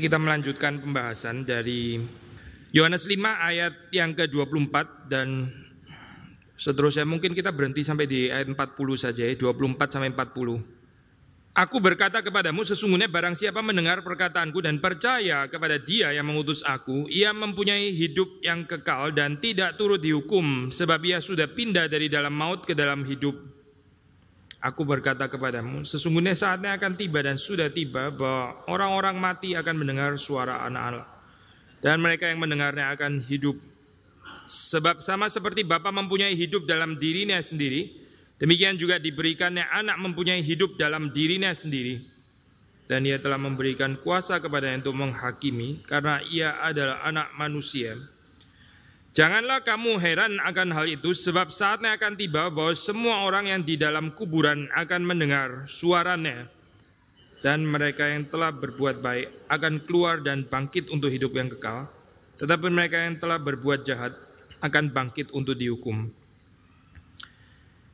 kita melanjutkan pembahasan dari Yohanes 5 ayat yang ke-24 dan seterusnya mungkin kita berhenti sampai di ayat 40 saja ya, 24 sampai 40. Aku berkata kepadamu, sesungguhnya barang siapa mendengar perkataanku dan percaya kepada dia yang mengutus aku, ia mempunyai hidup yang kekal dan tidak turut dihukum, sebab ia sudah pindah dari dalam maut ke dalam hidup. Aku berkata kepadamu, sesungguhnya saatnya akan tiba dan sudah tiba bahwa orang-orang mati akan mendengar suara anak Allah. Dan mereka yang mendengarnya akan hidup. Sebab sama seperti Bapa mempunyai hidup dalam dirinya sendiri, Demikian juga diberikannya anak mempunyai hidup dalam dirinya sendiri. Dan ia telah memberikan kuasa kepada untuk menghakimi karena ia adalah anak manusia. Janganlah kamu heran akan hal itu sebab saatnya akan tiba bahwa semua orang yang di dalam kuburan akan mendengar suaranya dan mereka yang telah berbuat baik akan keluar dan bangkit untuk hidup yang kekal tetapi mereka yang telah berbuat jahat akan bangkit untuk dihukum.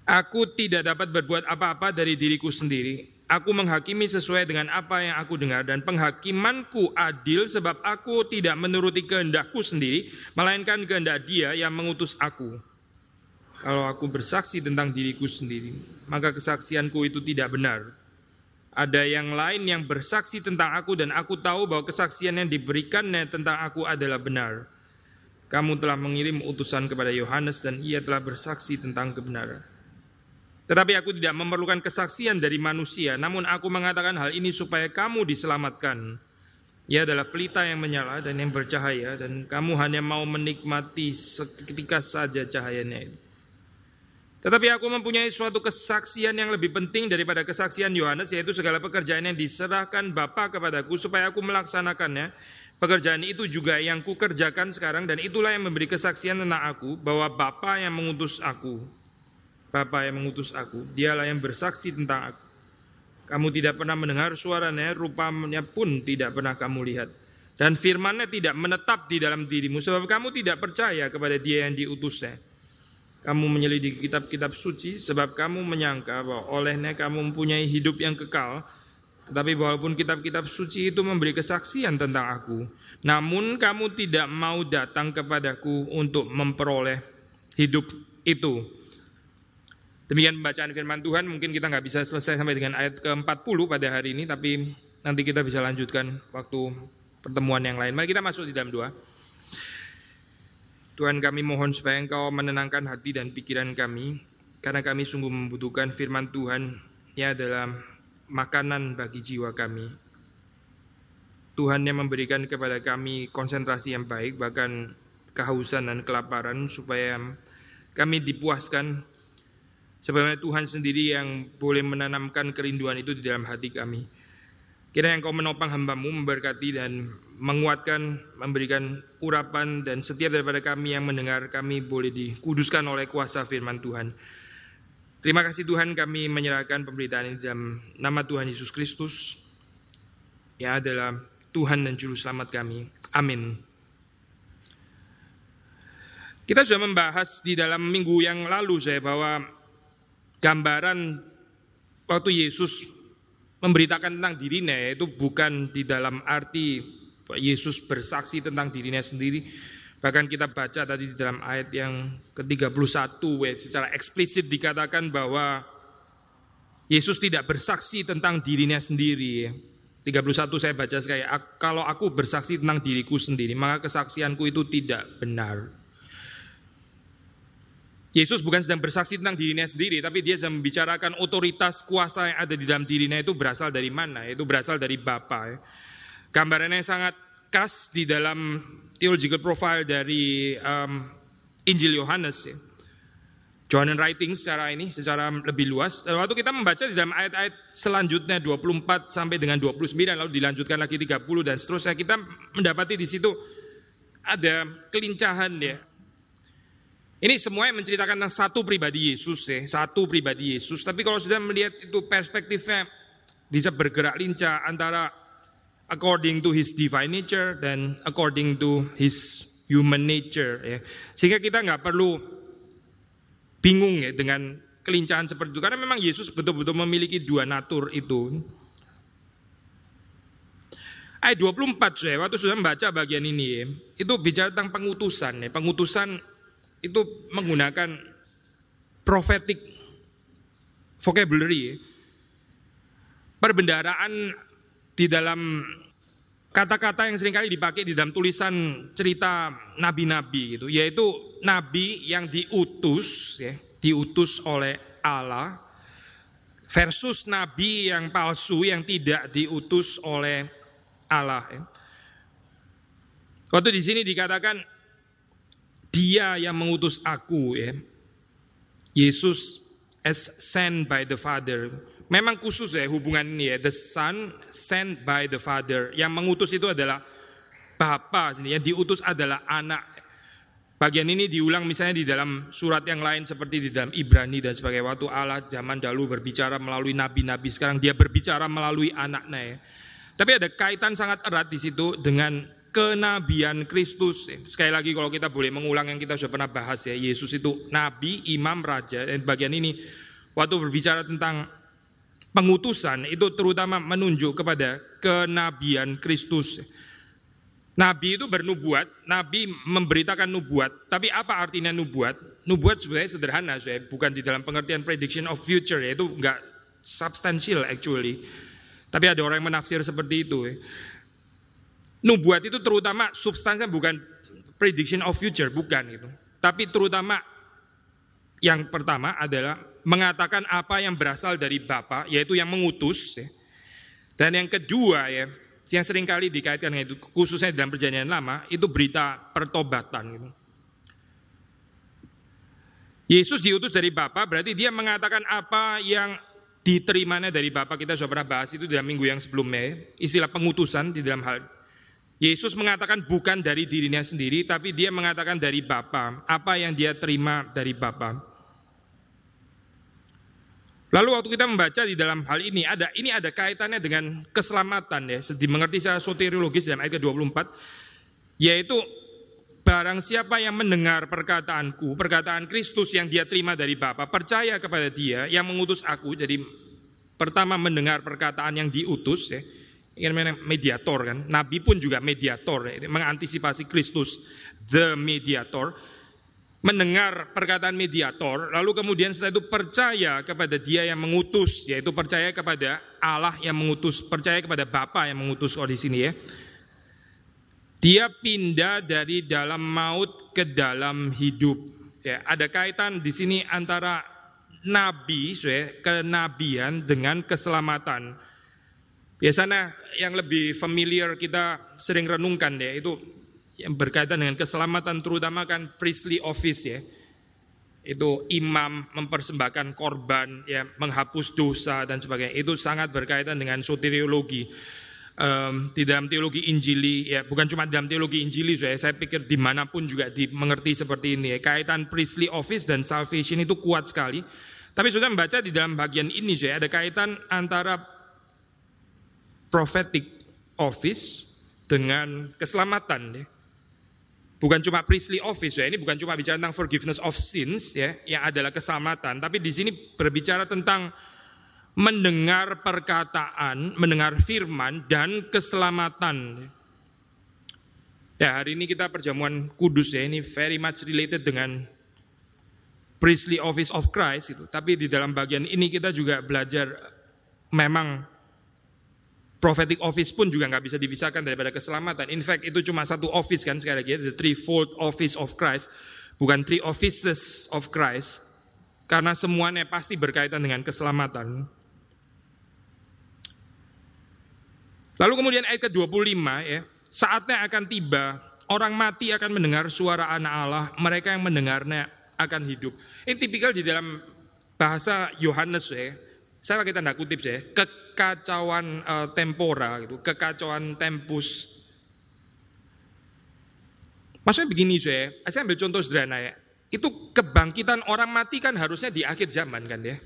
Aku tidak dapat berbuat apa-apa dari diriku sendiri. Aku menghakimi sesuai dengan apa yang aku dengar dan penghakimanku adil sebab aku tidak menuruti kehendakku sendiri, melainkan kehendak Dia yang mengutus aku. Kalau aku bersaksi tentang diriku sendiri, maka kesaksianku itu tidak benar. Ada yang lain yang bersaksi tentang aku dan aku tahu bahwa kesaksian yang diberikannya tentang aku adalah benar. Kamu telah mengirim utusan kepada Yohanes dan ia telah bersaksi tentang kebenaran. Tetapi aku tidak memerlukan kesaksian dari manusia, namun aku mengatakan hal ini supaya kamu diselamatkan. Ia adalah pelita yang menyala dan yang bercahaya dan kamu hanya mau menikmati seketika saja cahayanya Tetapi aku mempunyai suatu kesaksian yang lebih penting daripada kesaksian Yohanes yaitu segala pekerjaan yang diserahkan Bapa kepadaku supaya aku melaksanakannya. Pekerjaan itu juga yang kukerjakan sekarang dan itulah yang memberi kesaksian tentang aku bahwa Bapa yang mengutus aku. Bapa yang mengutus aku, dialah yang bersaksi tentang aku. Kamu tidak pernah mendengar suaranya, rupanya pun tidak pernah kamu lihat. Dan firmannya tidak menetap di dalam dirimu, sebab kamu tidak percaya kepada dia yang diutusnya. Kamu menyelidiki kitab-kitab suci, sebab kamu menyangka bahwa olehnya kamu mempunyai hidup yang kekal. Tetapi walaupun kitab-kitab suci itu memberi kesaksian tentang aku, namun kamu tidak mau datang kepadaku untuk memperoleh hidup itu. Demikian pembacaan firman Tuhan, mungkin kita nggak bisa selesai sampai dengan ayat ke-40 pada hari ini, tapi nanti kita bisa lanjutkan waktu pertemuan yang lain. Mari kita masuk di dalam doa. Tuhan kami mohon supaya Engkau menenangkan hati dan pikiran kami, karena kami sungguh membutuhkan firman Tuhan, yang adalah makanan bagi jiwa kami. Tuhan yang memberikan kepada kami konsentrasi yang baik, bahkan kehausan dan kelaparan, supaya kami dipuaskan Sebagaimana Tuhan sendiri yang boleh menanamkan kerinduan itu di dalam hati kami. Kira yang kau menopang hambamu memberkati dan menguatkan, memberikan urapan dan setiap daripada kami yang mendengar kami boleh dikuduskan oleh kuasa firman Tuhan. Terima kasih Tuhan kami menyerahkan pemberitaan ini dalam nama Tuhan Yesus Kristus yang adalah Tuhan dan Juru Selamat kami. Amin. Kita sudah membahas di dalam minggu yang lalu saya bahwa gambaran waktu Yesus memberitakan tentang dirinya itu bukan di dalam arti Yesus bersaksi tentang dirinya sendiri. Bahkan kita baca tadi di dalam ayat yang ke-31 secara eksplisit dikatakan bahwa Yesus tidak bersaksi tentang dirinya sendiri. 31 saya baca sekali, kalau aku bersaksi tentang diriku sendiri, maka kesaksianku itu tidak benar. Yesus bukan sedang bersaksi tentang dirinya sendiri, tapi dia sedang membicarakan otoritas kuasa yang ada di dalam dirinya itu berasal dari mana? Itu berasal dari Bapa. Ya. Gambarannya sangat khas di dalam theological profile dari um, Injil Yohanes. Ya. Johannes writing secara ini, secara lebih luas. Waktu kita membaca di dalam ayat-ayat selanjutnya 24 sampai dengan 29 lalu dilanjutkan lagi 30 dan seterusnya kita mendapati di situ ada kelincahan ya. Ini semua yang menceritakan tentang satu pribadi Yesus ya, satu pribadi Yesus. Tapi kalau sudah melihat itu perspektifnya bisa bergerak lincah antara according to his divine nature dan according to his human nature ya. Sehingga kita nggak perlu bingung ya dengan kelincahan seperti itu karena memang Yesus betul-betul memiliki dua natur itu. Ayat 24 saya waktu sudah membaca bagian ini ya, itu bicara tentang pengutusan ya. Pengutusan itu menggunakan prophetic vocabulary. Perbendaraan di dalam kata-kata yang sering kali dipakai di dalam tulisan cerita nabi-nabi gitu, yaitu nabi yang diutus ya, diutus oleh Allah versus nabi yang palsu yang tidak diutus oleh Allah ya. Waktu di sini dikatakan dia yang mengutus aku ya. Yesus as sent by the Father. Memang khusus ya hubungan ini ya. The Son sent by the Father. Yang mengutus itu adalah Bapa sendiri. Yang diutus adalah anak. Bagian ini diulang misalnya di dalam surat yang lain seperti di dalam Ibrani dan sebagai waktu Allah zaman dahulu berbicara melalui nabi-nabi sekarang dia berbicara melalui anaknya ya. Tapi ada kaitan sangat erat di situ dengan kenabian Kristus. Sekali lagi kalau kita boleh mengulang yang kita sudah pernah bahas ya, Yesus itu nabi, imam, raja. Dan bagian ini waktu berbicara tentang pengutusan itu terutama menunjuk kepada kenabian Kristus. Nabi itu bernubuat, Nabi memberitakan nubuat. Tapi apa artinya nubuat? Nubuat sebenarnya sederhana, bukan di dalam pengertian prediction of future, ya. itu enggak substansial actually. Tapi ada orang yang menafsir seperti itu. Ya. Nubuat itu terutama substansinya bukan prediction of future, bukan itu. Tapi terutama yang pertama adalah mengatakan apa yang berasal dari Bapa, yaitu yang mengutus. Ya. Dan yang kedua ya, yang sering kali dikaitkan dengan itu, khususnya dalam perjanjian lama, itu berita pertobatan. Gitu. Yesus diutus dari Bapa, berarti dia mengatakan apa yang diterimanya dari Bapa. Kita sudah pernah bahas itu dalam minggu yang sebelumnya. Istilah pengutusan di dalam hal Yesus mengatakan bukan dari dirinya sendiri, tapi dia mengatakan dari Bapa. Apa yang dia terima dari Bapa. Lalu waktu kita membaca di dalam hal ini ada ini ada kaitannya dengan keselamatan ya, dimengerti secara soteriologis dalam ayat ke-24 yaitu barang siapa yang mendengar perkataanku, perkataan Kristus yang dia terima dari Bapa, percaya kepada dia yang mengutus aku. Jadi pertama mendengar perkataan yang diutus ya. Ini mediator kan. Nabi pun juga mediator mengantisipasi Kristus the mediator mendengar perkataan mediator, lalu kemudian setelah itu percaya kepada dia yang mengutus, yaitu percaya kepada Allah yang mengutus, percaya kepada Bapa yang mengutus oh di sini ya. Dia pindah dari dalam maut ke dalam hidup. Ya, ada kaitan di sini antara nabi, ya, kenabian dengan keselamatan. Biasanya yang lebih familiar kita sering renungkan ya itu yang berkaitan dengan keselamatan terutama kan priestly office ya. Itu imam mempersembahkan korban ya, menghapus dosa dan sebagainya. Itu sangat berkaitan dengan soteriologi. Um, di dalam teologi Injili ya bukan cuma dalam teologi Injili saya saya pikir di mana pun juga dimengerti seperti ini ya kaitan priestly office dan salvation itu kuat sekali tapi sudah membaca di dalam bagian ini saya ada kaitan antara prophetic office dengan keselamatan ya Bukan cuma priestly office ya, ini bukan cuma bicara tentang forgiveness of sins ya, yang adalah keselamatan, tapi di sini berbicara tentang mendengar perkataan, mendengar firman dan keselamatan. Ya, hari ini kita perjamuan kudus ya, ini very much related dengan priestly office of Christ itu. Tapi di dalam bagian ini kita juga belajar memang prophetic office pun juga nggak bisa dipisahkan daripada keselamatan. In fact itu cuma satu office kan sekali lagi, the threefold office of Christ, bukan three offices of Christ, karena semuanya pasti berkaitan dengan keselamatan. Lalu kemudian ayat ke-25 ya, saatnya akan tiba, orang mati akan mendengar suara anak Allah, mereka yang mendengarnya akan hidup. Ini tipikal di dalam bahasa Yohanes ya. Saya pakai tanda kutip ya, kekacauan uh, tempora gitu, kekacauan tempus. Maksudnya begini saya, saya ambil contoh sederhana ya. Itu kebangkitan orang mati kan harusnya di akhir zaman kan ya.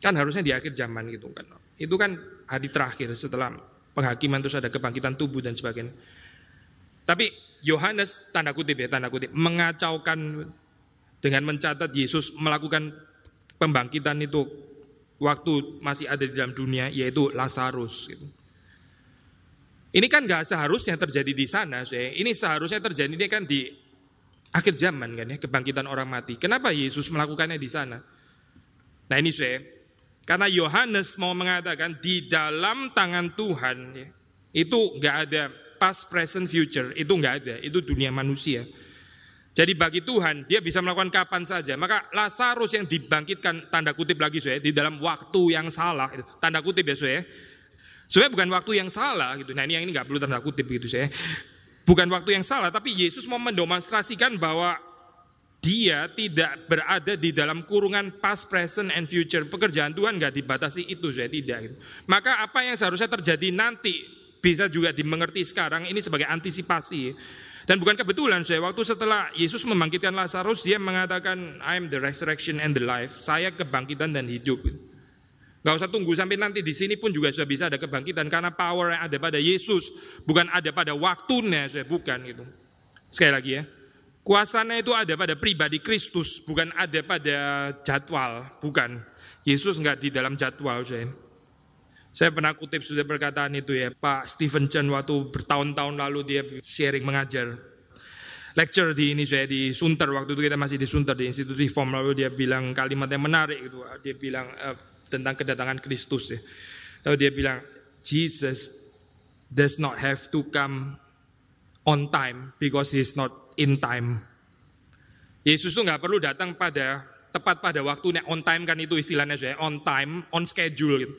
Kan harusnya di akhir zaman gitu kan. Itu kan hari terakhir setelah penghakiman terus ada kebangkitan tubuh dan sebagainya. Tapi Yohanes tanda kutip ya, tanda kutip mengacaukan dengan mencatat Yesus melakukan pembangkitan itu waktu masih ada di dalam dunia yaitu Lazarus gitu. Ini kan gak seharusnya terjadi di sana, saya. Ini seharusnya terjadi ini kan di akhir zaman kan ya, kebangkitan orang mati. Kenapa Yesus melakukannya di sana? Nah ini saya, karena Yohanes mau mengatakan di dalam tangan Tuhan ya, itu nggak ada past, present, future, itu nggak ada, itu dunia manusia. Jadi bagi Tuhan dia bisa melakukan kapan saja. Maka Lazarus yang dibangkitkan tanda kutip lagi saya di dalam waktu yang salah, tanda kutip ya saya Sebenarnya bukan waktu yang salah gitu. Nah ini yang ini nggak perlu tanda kutip gitu saya. Bukan waktu yang salah, tapi Yesus mau mendemonstrasikan bahwa dia tidak berada di dalam kurungan past, present, and future. Pekerjaan Tuhan nggak dibatasi itu, saya tidak. Gitu. Maka apa yang seharusnya terjadi nanti bisa juga dimengerti sekarang ini sebagai antisipasi. Dan bukan kebetulan saya waktu setelah Yesus membangkitkan Lazarus dia mengatakan I am the resurrection and the life. Saya kebangkitan dan hidup. Gak usah tunggu sampai nanti di sini pun juga sudah bisa ada kebangkitan karena power yang ada pada Yesus bukan ada pada waktunya, saya bukan gitu. Sekali lagi ya, kuasanya itu ada pada pribadi Kristus, bukan ada pada jadwal, bukan. Yesus nggak di dalam jadwal, saya. Saya pernah kutip sudah perkataan itu ya, Pak Stephen Chen waktu bertahun-tahun lalu dia sharing mengajar lecture di ini saya di Sunter waktu itu kita masih di Sunter di Institut Reform lalu dia bilang kalimat yang menarik itu dia bilang uh, tentang kedatangan Kristus ya. Lalu dia bilang, Jesus does not have to come on time because he is not in time. Yesus itu nggak perlu datang pada tepat pada waktunya on time kan itu istilahnya saya on time on schedule gitu.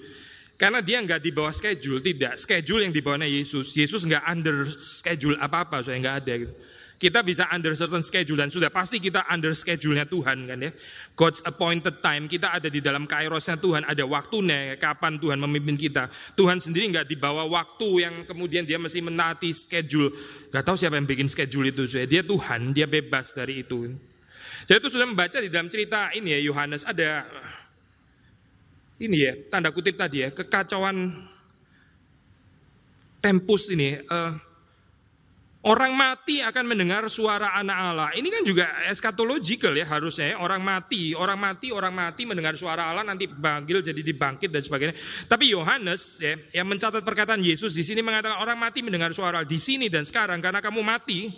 Karena dia nggak di bawah schedule, tidak. Schedule yang di bawahnya Yesus. Yesus nggak under schedule apa-apa, saya nggak ada gitu. Kita bisa under certain schedule dan sudah pasti kita under schedule-nya Tuhan kan ya. God's appointed time, kita ada di dalam kairosnya Tuhan, ada waktunya kapan Tuhan memimpin kita. Tuhan sendiri nggak dibawa waktu yang kemudian dia mesti menaati schedule. Gak tahu siapa yang bikin schedule itu, saya. dia Tuhan, dia bebas dari itu. Jadi itu sudah membaca di dalam cerita ini ya Yohanes ada ini ya tanda kutip tadi ya kekacauan tempus ini. Uh, Orang mati akan mendengar suara anak Allah. Ini kan juga eskatological ya harusnya. Ya. Orang mati, orang mati, orang mati mendengar suara Allah nanti panggil jadi dibangkit dan sebagainya. Tapi Yohanes ya, yang mencatat perkataan Yesus di sini mengatakan orang mati mendengar suara Allah di sini dan sekarang karena kamu mati.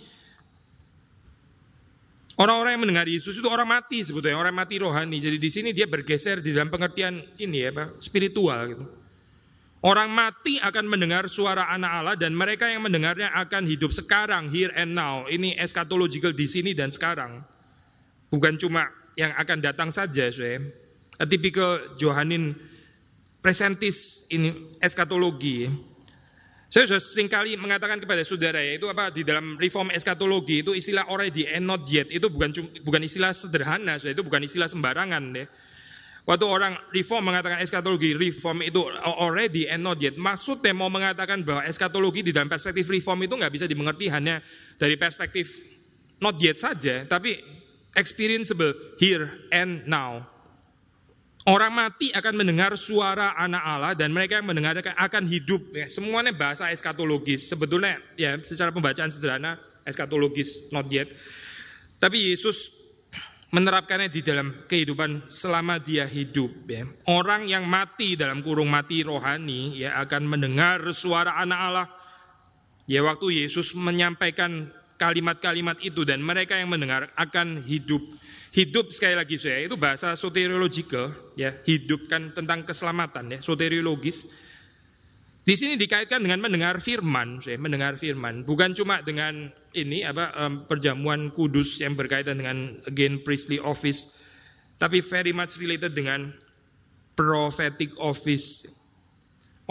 Orang-orang yang mendengar Yesus itu orang mati sebetulnya, orang mati rohani. Jadi di sini dia bergeser di dalam pengertian ini ya, Pak, spiritual gitu. Orang mati akan mendengar suara anak Allah dan mereka yang mendengarnya akan hidup sekarang, here and now. Ini eschatological di sini dan sekarang. Bukan cuma yang akan datang saja, saya. A typical Johanin presentis ini eskatologi. Saya sudah sering kali mengatakan kepada saudara ya, itu apa di dalam reform eskatologi itu istilah already and not yet itu bukan bukan istilah sederhana, saya itu bukan istilah sembarangan ya. Waktu orang reform mengatakan eskatologi, reform itu already and not yet. Maksudnya mau mengatakan bahwa eskatologi di dalam perspektif reform itu nggak bisa dimengerti hanya dari perspektif not yet saja, tapi experienceable here and now. Orang mati akan mendengar suara anak Allah dan mereka yang mendengarkan akan hidup. Ya, semuanya bahasa eskatologis. Sebetulnya ya secara pembacaan sederhana eskatologis not yet. Tapi Yesus menerapkannya di dalam kehidupan selama dia hidup ya. Orang yang mati dalam kurung mati rohani ya akan mendengar suara anak Allah. Ya waktu Yesus menyampaikan kalimat-kalimat itu dan mereka yang mendengar akan hidup. Hidup sekali lagi saya itu bahasa soteriological ya, hidup kan tentang keselamatan ya, soteriologis. Di sini dikaitkan dengan mendengar firman, saya mendengar firman, bukan cuma dengan ini apa perjamuan kudus yang berkaitan dengan again priestly office, tapi very much related dengan prophetic office.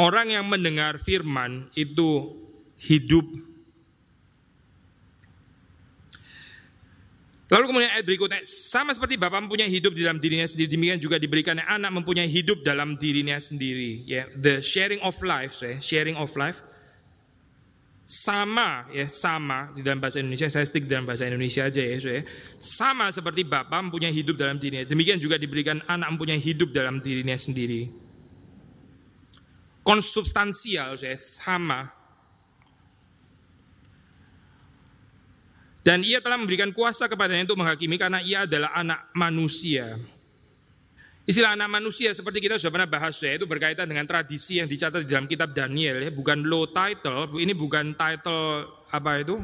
Orang yang mendengar firman itu hidup. Lalu kemudian ayat berikutnya, sama seperti Bapak mempunyai hidup di dalam dirinya sendiri, demikian juga diberikan anak mempunyai hidup dalam dirinya sendiri. Ya, the sharing of life, ya, sharing of life sama ya sama di dalam bahasa Indonesia saya stick dalam bahasa Indonesia aja ya, so, ya. sama seperti Bapak mempunyai hidup dalam dirinya demikian juga diberikan anak mempunyai hidup dalam dirinya sendiri konsubstansial so, ya, sama dan ia telah memberikan kuasa kepadanya untuk menghakimi karena ia adalah anak manusia Istilah anak manusia seperti kita sudah pernah bahas ya, itu berkaitan dengan tradisi yang dicatat di dalam kitab Daniel ya, bukan low title, ini bukan title apa itu?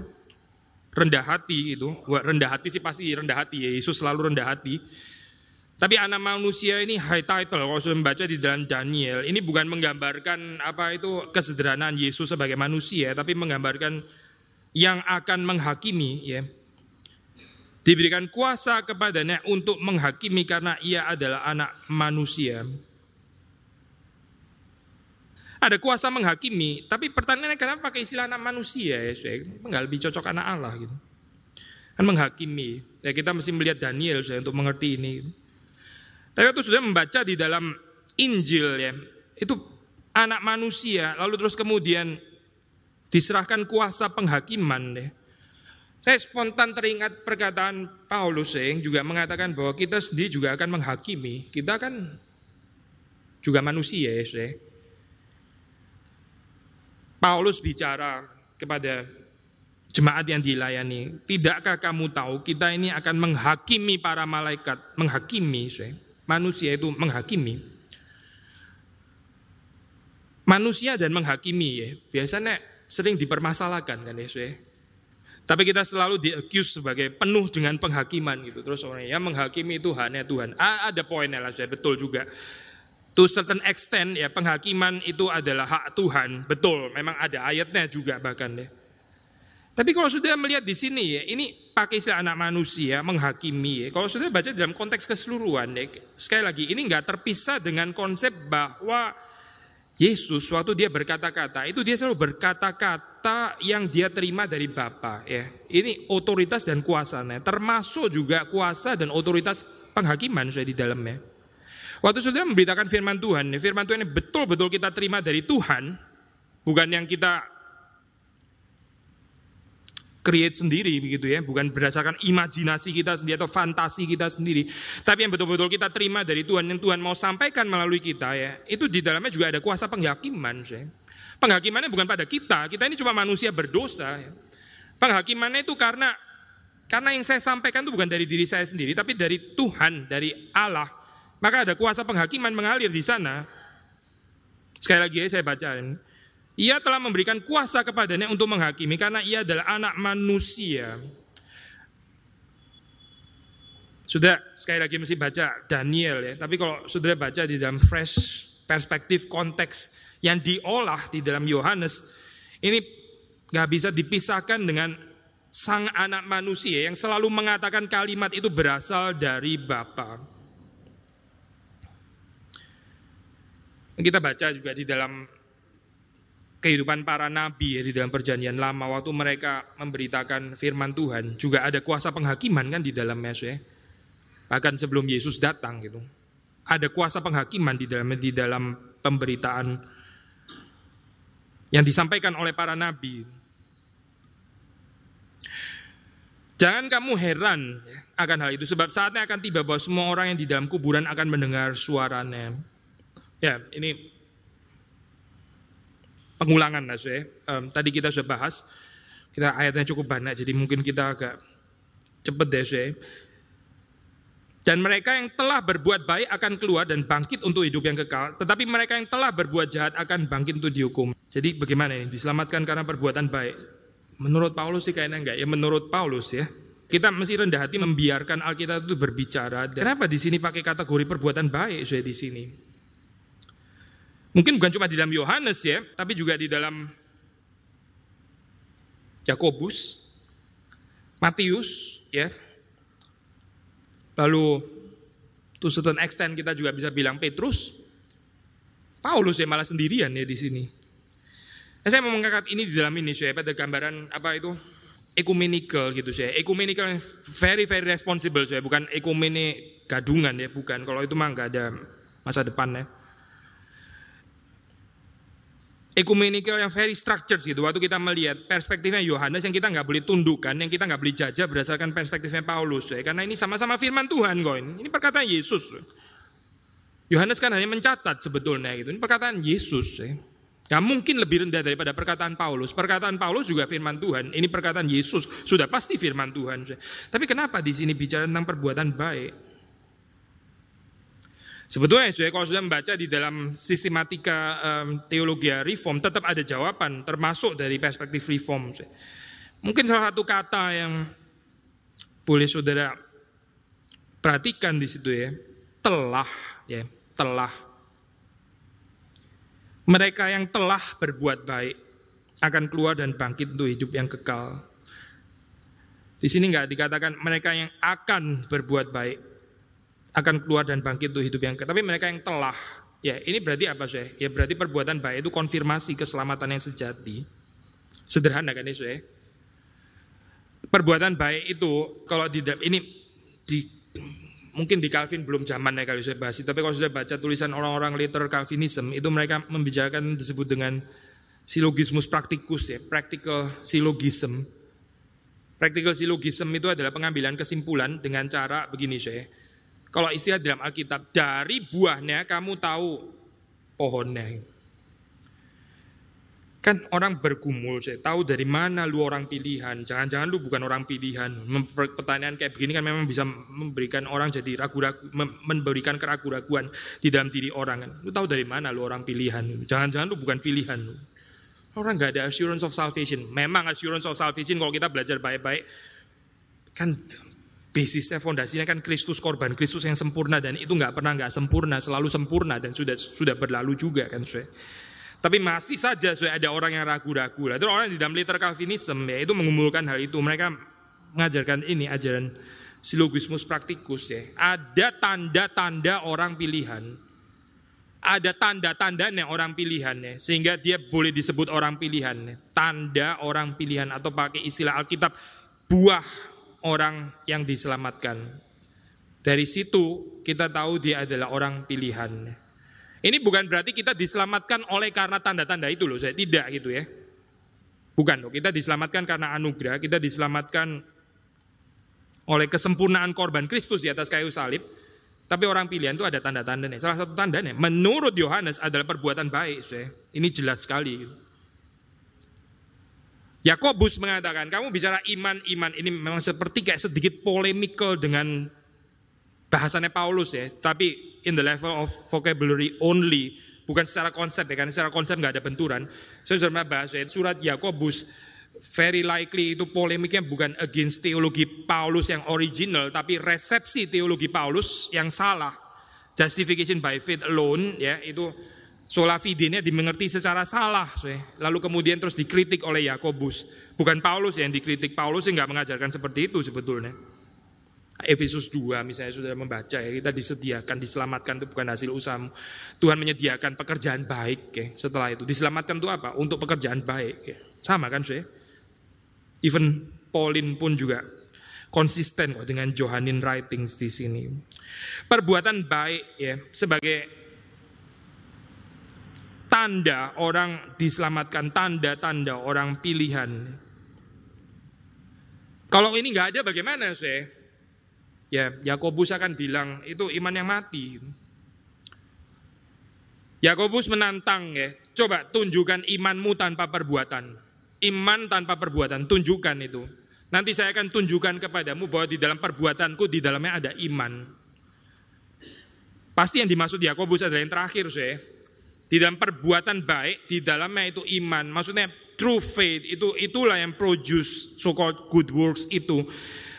rendah hati itu. Rendah hati sih pasti rendah hati ya, Yesus selalu rendah hati. Tapi anak manusia ini high title kalau sudah membaca di dalam Daniel, ini bukan menggambarkan apa itu kesederhanaan Yesus sebagai manusia, tapi menggambarkan yang akan menghakimi ya Diberikan kuasa kepadanya untuk menghakimi karena ia adalah anak manusia. Ada kuasa menghakimi, tapi pertanyaannya kenapa pakai istilah anak manusia ya? Enggak lebih cocok anak Allah gitu. Kan menghakimi. Ya kita mesti melihat Daniel saya untuk mengerti ini. Tapi waktu sudah membaca di dalam Injil ya, itu anak manusia, lalu terus kemudian diserahkan kuasa penghakiman ya. Saya spontan teringat perkataan Paulus yang juga mengatakan bahwa kita sendiri juga akan menghakimi. Kita kan juga manusia ya. Paulus bicara kepada jemaat yang dilayani, tidakkah kamu tahu kita ini akan menghakimi para malaikat, menghakimi, saya. manusia itu menghakimi. Manusia dan menghakimi ya, biasanya sering dipermasalahkan kan ya, saya. Tapi kita selalu di-accuse sebagai penuh dengan penghakiman gitu. Terus orang yang menghakimi itu hanya Tuhan. Ah, ada poinnya lah, saya betul juga. To certain extent ya penghakiman itu adalah hak Tuhan. Betul, memang ada ayatnya juga bahkan ya. Tapi kalau sudah melihat di sini ya, ini pakai istilah anak manusia menghakimi ya. Kalau sudah baca dalam konteks keseluruhan ya, sekali lagi ini nggak terpisah dengan konsep bahwa Yesus waktu dia berkata-kata, itu dia selalu berkata-kata yang dia terima dari Bapa ya. Ini otoritas dan kuasanya, termasuk juga kuasa dan otoritas penghakiman sudah di dalamnya. Waktu saudara memberitakan firman Tuhan, firman Tuhan ini betul-betul kita terima dari Tuhan, bukan yang kita create sendiri begitu ya, bukan berdasarkan imajinasi kita sendiri atau fantasi kita sendiri, tapi yang betul-betul kita terima dari Tuhan yang Tuhan mau sampaikan melalui kita ya, itu di dalamnya juga ada kuasa penghakiman. Ya. Penghakimannya bukan pada kita, kita ini cuma manusia berdosa. Ya. Penghakimannya itu karena karena yang saya sampaikan itu bukan dari diri saya sendiri, tapi dari Tuhan, dari Allah. Maka ada kuasa penghakiman mengalir di sana. Sekali lagi ya saya bacain. Ia telah memberikan kuasa kepadanya untuk menghakimi karena ia adalah anak manusia. Sudah sekali lagi mesti baca Daniel ya. Tapi kalau sudah baca di dalam fresh perspektif konteks yang diolah di dalam Yohanes, ini nggak bisa dipisahkan dengan sang anak manusia yang selalu mengatakan kalimat itu berasal dari Bapa. Kita baca juga di dalam kehidupan para nabi ya, di dalam perjanjian lama waktu mereka memberitakan firman Tuhan juga ada kuasa penghakiman kan di dalam Yesus ya. Bahkan sebelum Yesus datang gitu. Ada kuasa penghakiman di dalam di dalam pemberitaan yang disampaikan oleh para nabi. Jangan kamu heran akan hal itu sebab saatnya akan tiba bahwa semua orang yang di dalam kuburan akan mendengar suaranya. Ya, ini pengulangan lah ya. Um, tadi kita sudah bahas, kita ayatnya cukup banyak jadi mungkin kita agak cepet deh ya. Dan mereka yang telah berbuat baik akan keluar dan bangkit untuk hidup yang kekal. Tetapi mereka yang telah berbuat jahat akan bangkit untuk dihukum. Jadi bagaimana ini? Diselamatkan karena perbuatan baik. Menurut Paulus sih kayaknya enggak. Ya menurut Paulus ya. Kita mesti rendah hati membiarkan Alkitab itu berbicara. Kenapa di sini pakai kategori perbuatan baik saya di sini? Mungkin bukan cuma di dalam Yohanes ya, tapi juga di dalam Yakobus, Matius ya. Lalu to certain extent kita juga bisa bilang Petrus, Paulus ya malah sendirian ya di sini. Nah, saya mau mengangkat ini di dalam ini saya pada gambaran apa itu ecumenical gitu saya. Ecumenical yang very very responsible saya, bukan ekumene gadungan ya, bukan. Kalau itu mah nggak ada masa depan ya. Ecumenical yang very structured gitu. Waktu kita melihat perspektifnya Yohanes yang kita nggak boleh tundukkan, yang kita nggak boleh jajah berdasarkan perspektifnya Paulus ya. Karena ini sama-sama firman Tuhan kok ini. Perkataan Yesus. Yohanes kan hanya mencatat sebetulnya gitu. Ini perkataan Yesus ya. Gak mungkin lebih rendah daripada perkataan Paulus. Perkataan Paulus juga firman Tuhan. Ini perkataan Yesus sudah pasti firman Tuhan. Tapi kenapa di sini bicara tentang perbuatan baik? Sebetulnya saya kalau sudah membaca di dalam sistematika um, teologi reform tetap ada jawaban termasuk dari perspektif reform. Mungkin salah satu kata yang boleh saudara perhatikan di situ ya, telah ya, telah. Mereka yang telah berbuat baik akan keluar dan bangkit untuk hidup yang kekal. Di sini nggak dikatakan mereka yang akan berbuat baik, akan keluar dan bangkit untuk hidup yang tapi mereka yang telah. Ya ini berarti apa sih ya berarti perbuatan baik itu konfirmasi keselamatan yang sejati. Sederhana kan ya perbuatan baik itu kalau di ini di mungkin di Calvin belum zaman ya kalau saya bahas tapi kalau sudah baca tulisan orang-orang liter Calvinism itu mereka membicarakan disebut dengan silogismus praktikus ya practical syllogism practical syllogism itu adalah pengambilan kesimpulan dengan cara begini saya kalau istilah dalam Alkitab, dari buahnya kamu tahu pohonnya. Kan orang bergumul, saya tahu dari mana lu orang pilihan. Jangan-jangan lu bukan orang pilihan. Pertanyaan kayak begini kan memang bisa memberikan orang jadi ragu-ragu, memberikan keraguan-raguan di dalam diri orang. Kan. Lu tahu dari mana lu orang pilihan. Jangan-jangan lu bukan pilihan. Orang nggak ada assurance of salvation. Memang assurance of salvation kalau kita belajar baik-baik, kan basisnya fondasinya kan Kristus korban Kristus yang sempurna dan itu nggak pernah nggak sempurna selalu sempurna dan sudah sudah berlalu juga kan saya tapi masih saja saya ada orang yang ragu-ragu. Lah itu orang di dalam liter Calvinism ya itu mengumpulkan hal itu. Mereka mengajarkan ini ajaran silogismus praktikus ya. Ada tanda-tanda orang pilihan. Ada tanda-tandanya orang pilihan ya sehingga dia boleh disebut orang pilihan ya. tanda orang pilihan atau pakai istilah Alkitab buah orang yang diselamatkan. Dari situ kita tahu dia adalah orang pilihan. Ini bukan berarti kita diselamatkan oleh karena tanda-tanda itu loh, saya tidak gitu ya. Bukan loh, kita diselamatkan karena anugerah, kita diselamatkan oleh kesempurnaan korban Kristus di atas kayu salib. Tapi orang pilihan itu ada tanda-tandanya. Salah satu tandanya, menurut Yohanes adalah perbuatan baik. Saya. Ini jelas sekali. Yakobus mengatakan, kamu bicara iman-iman ini memang seperti kayak sedikit polemikal dengan bahasannya Paulus ya, tapi in the level of vocabulary only, bukan secara konsep ya, karena secara konsep nggak ada benturan. Saya sudah bahas ya, surat Yakobus very likely itu polemiknya bukan against teologi Paulus yang original, tapi resepsi teologi Paulus yang salah. Justification by faith alone ya itu Sola fide dimengerti secara salah, lalu kemudian terus dikritik oleh Yakobus. Bukan Paulus yang dikritik, Paulus nggak mengajarkan seperti itu sebetulnya. Efesus 2 misalnya sudah membaca ya, kita disediakan, diselamatkan itu bukan hasil usahamu. Tuhan menyediakan pekerjaan baik ya. Setelah itu diselamatkan itu apa? Untuk pekerjaan baik ya. Sama kan saya? Even Paulin pun juga konsisten kok dengan Johanin writings di sini. Perbuatan baik ya sebagai tanda orang diselamatkan, tanda-tanda orang pilihan. Kalau ini nggak ada bagaimana sih? Ya, Yakobus akan bilang itu iman yang mati. Yakobus menantang ya, coba tunjukkan imanmu tanpa perbuatan. Iman tanpa perbuatan, tunjukkan itu. Nanti saya akan tunjukkan kepadamu bahwa di dalam perbuatanku di dalamnya ada iman. Pasti yang dimaksud Yakobus adalah yang terakhir, sih. Di dalam perbuatan baik, di dalamnya itu iman. Maksudnya true faith itu itulah yang produce so called good works itu.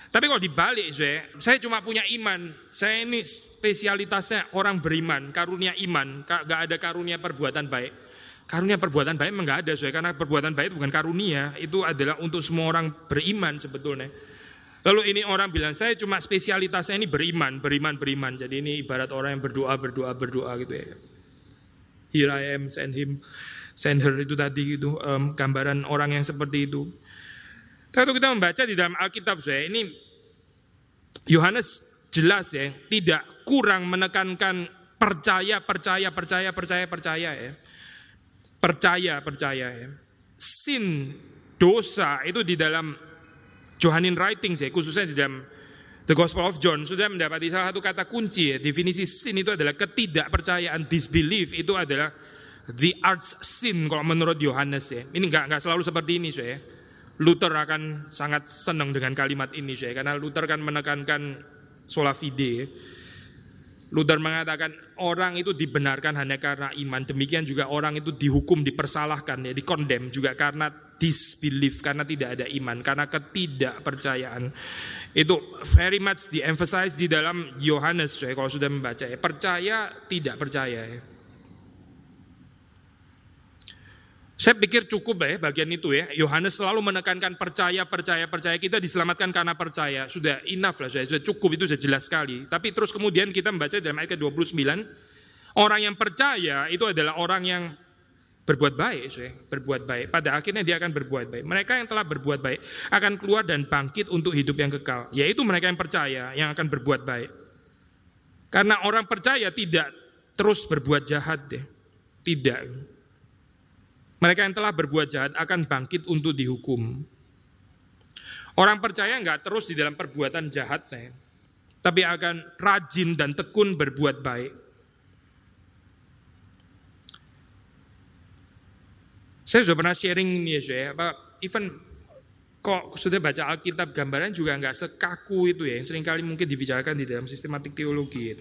Tapi kalau dibalik saya, saya cuma punya iman. Saya ini spesialitasnya orang beriman, karunia iman, gak ada karunia perbuatan baik. Karunia perbuatan baik memang gak ada saya, karena perbuatan baik bukan karunia, itu adalah untuk semua orang beriman sebetulnya. Lalu ini orang bilang, saya cuma spesialitasnya ini beriman, beriman, beriman. Jadi ini ibarat orang yang berdoa, berdoa, berdoa gitu ya here I am, send him, send her itu tadi gitu, um, gambaran orang yang seperti itu. Kalau kita membaca di dalam Alkitab saya ini Yohanes jelas ya tidak kurang menekankan percaya percaya percaya percaya percaya ya. Percaya percaya ya. Sin dosa itu di dalam Johannine writings ya khususnya di dalam The Gospel of John sudah mendapati salah satu kata kunci ya. Definisi sin itu adalah ketidakpercayaan, disbelief itu adalah the arts sin kalau menurut Yohanes ya. Ini nggak nggak selalu seperti ini saya. Luther akan sangat senang dengan kalimat ini saya karena Luther kan menekankan sola fide. Luther mengatakan orang itu dibenarkan hanya karena iman. Demikian juga orang itu dihukum, dipersalahkan, ya, dikondem juga karena disbelief, karena tidak ada iman, karena ketidakpercayaan. Itu very much di emphasize di dalam Yohanes, ya, kalau sudah membaca ya. Percaya, tidak percaya ya. Saya pikir cukup ya bagian itu ya. Yohanes selalu menekankan percaya, percaya, percaya. Kita diselamatkan karena percaya. Sudah enough lah, sudah, sudah cukup itu sudah jelas sekali. Tapi terus kemudian kita membaca dalam ayat ke-29, orang yang percaya itu adalah orang yang berbuat baik, sudah, berbuat baik. Pada akhirnya dia akan berbuat baik. Mereka yang telah berbuat baik akan keluar dan bangkit untuk hidup yang kekal. Yaitu mereka yang percaya yang akan berbuat baik. Karena orang percaya tidak terus berbuat jahat deh. Tidak. Mereka yang telah berbuat jahat akan bangkit untuk dihukum. Orang percaya nggak terus di dalam perbuatan jahatnya, tapi akan rajin dan tekun berbuat baik. Saya sudah pernah sharing ini ya, saya, apa even kok sudah baca Alkitab gambaran juga nggak sekaku itu ya, yang sering kali mungkin dibicarakan di dalam sistematik teologi.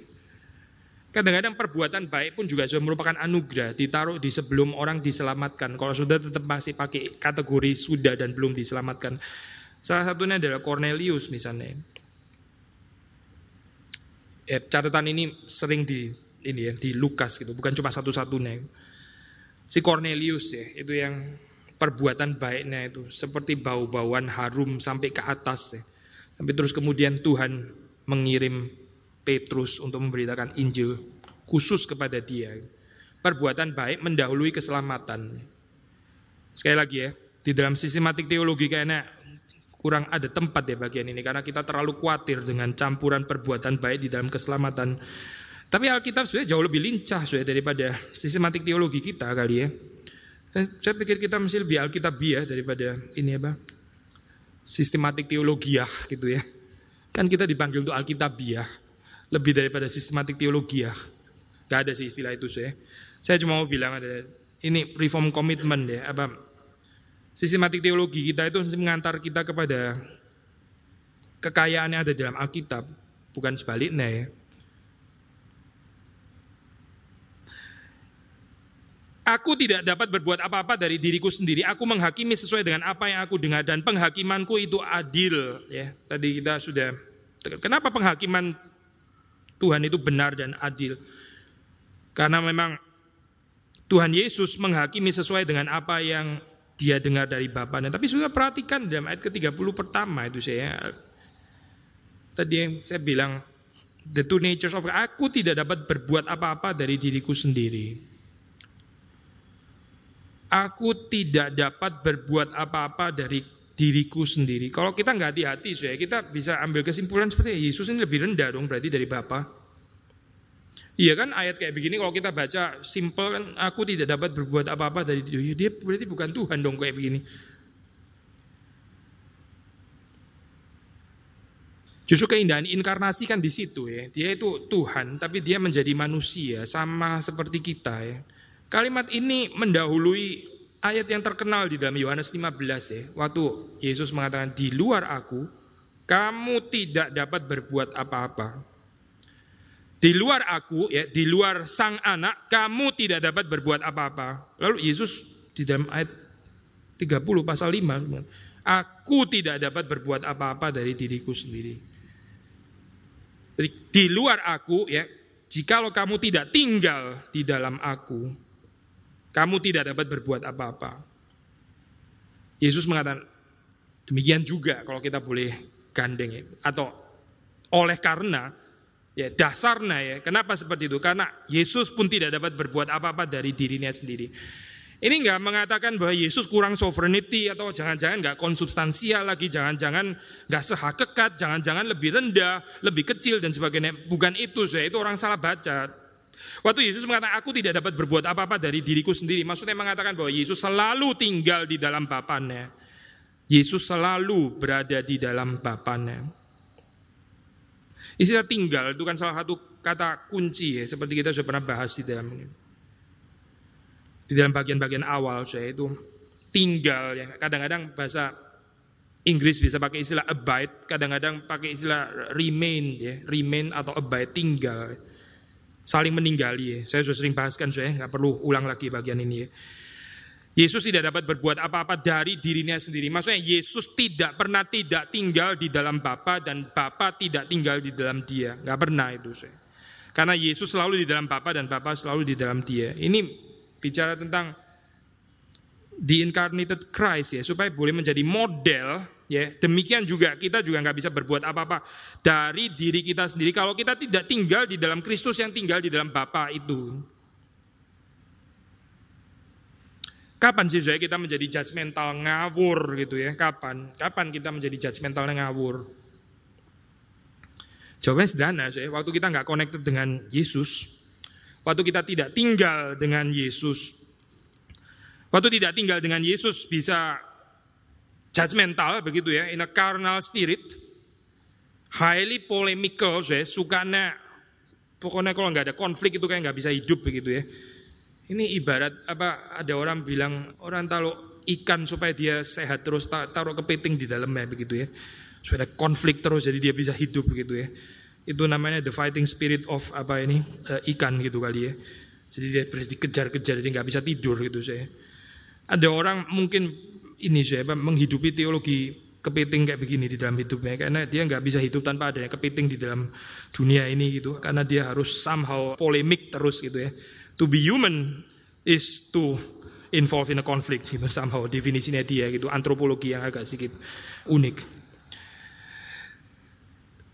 Kadang-kadang perbuatan baik pun juga sudah merupakan anugerah, ditaruh di sebelum orang diselamatkan. Kalau sudah tetap masih pakai kategori sudah dan belum diselamatkan. Salah satunya adalah Cornelius misalnya. Eh, catatan ini sering di ini ya, di Lukas gitu, bukan cuma satu-satunya. Si Cornelius ya, itu yang perbuatan baiknya itu seperti bau-bauan harum sampai ke atas ya. Sampai terus kemudian Tuhan mengirim Petrus untuk memberitakan Injil khusus kepada dia. Perbuatan baik mendahului keselamatan. Sekali lagi ya, di dalam sistematik teologi kayaknya kurang ada tempat ya bagian ini karena kita terlalu khawatir dengan campuran perbuatan baik di dalam keselamatan. Tapi Alkitab sudah jauh lebih lincah sudah daripada sistematik teologi kita kali ya. Eh, saya pikir kita mesti lebih Alkitabiah daripada ini apa? Sistematik teologiah gitu ya. Kan kita dipanggil untuk Alkitabiah lebih daripada sistematik teologi ya. Gak ada sih istilah itu saya. Saya cuma mau bilang ada ini reform commitment ya apa sistematik teologi kita itu mengantar kita kepada kekayaan yang ada dalam Alkitab, bukan sebaliknya ya. Aku tidak dapat berbuat apa-apa dari diriku sendiri. Aku menghakimi sesuai dengan apa yang aku dengar dan penghakimanku itu adil. Ya, tadi kita sudah. Kenapa penghakiman Tuhan itu benar dan adil. Karena memang Tuhan Yesus menghakimi sesuai dengan apa yang dia dengar dari Bapaknya. Tapi sudah perhatikan dalam ayat ke-30 pertama itu saya tadi yang saya bilang the two natures of aku tidak dapat berbuat apa-apa dari diriku sendiri. Aku tidak dapat berbuat apa-apa dari diriku sendiri. Kalau kita nggak hati-hati, saya kita bisa ambil kesimpulan seperti Yesus ini lebih rendah dong berarti dari Bapa. Iya kan ayat kayak begini kalau kita baca simple kan aku tidak dapat berbuat apa-apa dari dia. Dia berarti bukan Tuhan dong kayak begini. Justru keindahan inkarnasi kan di situ ya. Dia itu Tuhan tapi dia menjadi manusia sama seperti kita ya. Kalimat ini mendahului ayat yang terkenal di dalam Yohanes 15 ya. Waktu Yesus mengatakan di luar aku kamu tidak dapat berbuat apa-apa. Di luar aku ya, di luar sang anak kamu tidak dapat berbuat apa-apa. Lalu Yesus di dalam ayat 30 pasal 5 aku tidak dapat berbuat apa-apa dari diriku sendiri. Di luar aku ya, jikalau kamu tidak tinggal di dalam aku, kamu tidak dapat berbuat apa-apa. Yesus mengatakan, demikian juga kalau kita boleh gandeng ya. Atau oleh karena, ya dasarnya ya, kenapa seperti itu? Karena Yesus pun tidak dapat berbuat apa-apa dari dirinya sendiri. Ini nggak mengatakan bahwa Yesus kurang sovereignty atau jangan-jangan nggak konsubstansial lagi, jangan-jangan nggak sehakekat, jangan-jangan lebih rendah, lebih kecil dan sebagainya. Bukan itu, saya itu orang salah baca. Waktu Yesus mengatakan aku tidak dapat berbuat apa-apa dari diriku sendiri, maksudnya mengatakan bahwa Yesus selalu tinggal di dalam Bapaknya. Yesus selalu berada di dalam Bapaknya. Istilah tinggal itu kan salah satu kata kunci ya, seperti kita sudah pernah bahas di dalam di dalam bagian-bagian awal saya itu tinggal ya. Kadang-kadang bahasa Inggris bisa pakai istilah abide, kadang-kadang pakai istilah remain ya, remain atau abide tinggal. Saling meninggali ya. Saya sudah sering bahaskan saya nggak perlu ulang lagi bagian ini ya. Yesus tidak dapat berbuat apa-apa dari dirinya sendiri. Maksudnya Yesus tidak pernah tidak tinggal di dalam Bapa dan Bapa tidak tinggal di dalam Dia. Nggak pernah itu saya. Karena Yesus selalu di dalam Bapa dan Bapa selalu di dalam Dia. Ini bicara tentang the incarnated Christ ya supaya boleh menjadi model ya demikian juga kita juga nggak bisa berbuat apa-apa dari diri kita sendiri. Kalau kita tidak tinggal di dalam Kristus yang tinggal di dalam Bapa itu. Kapan sih saya kita menjadi judgmental ngawur gitu ya? Kapan? Kapan kita menjadi judgmental ngawur? Jawabannya sederhana saya waktu kita nggak connected dengan Yesus Waktu kita tidak tinggal dengan Yesus. Waktu tidak tinggal dengan Yesus bisa judgmental begitu ya, in a carnal spirit. Highly polemical, saya sukanya pokoknya kalau nggak ada konflik itu kayak nggak bisa hidup begitu ya. Ini ibarat apa ada orang bilang orang taruh ikan supaya dia sehat terus taruh kepiting di dalamnya begitu ya. Supaya ada konflik terus jadi dia bisa hidup begitu ya. Itu namanya the fighting spirit of apa ini uh, ikan gitu kali ya. Jadi dia dikejar-kejar jadi nggak bisa tidur gitu saya. Ada orang mungkin ini saya menghidupi teologi kepiting kayak begini di dalam hidupnya. Karena dia nggak bisa hidup tanpa adanya kepiting di dalam dunia ini gitu. Karena dia harus somehow polemik terus gitu ya. To be human is to involve in a conflict gitu somehow definisinya dia gitu. Antropologi yang agak sedikit unik.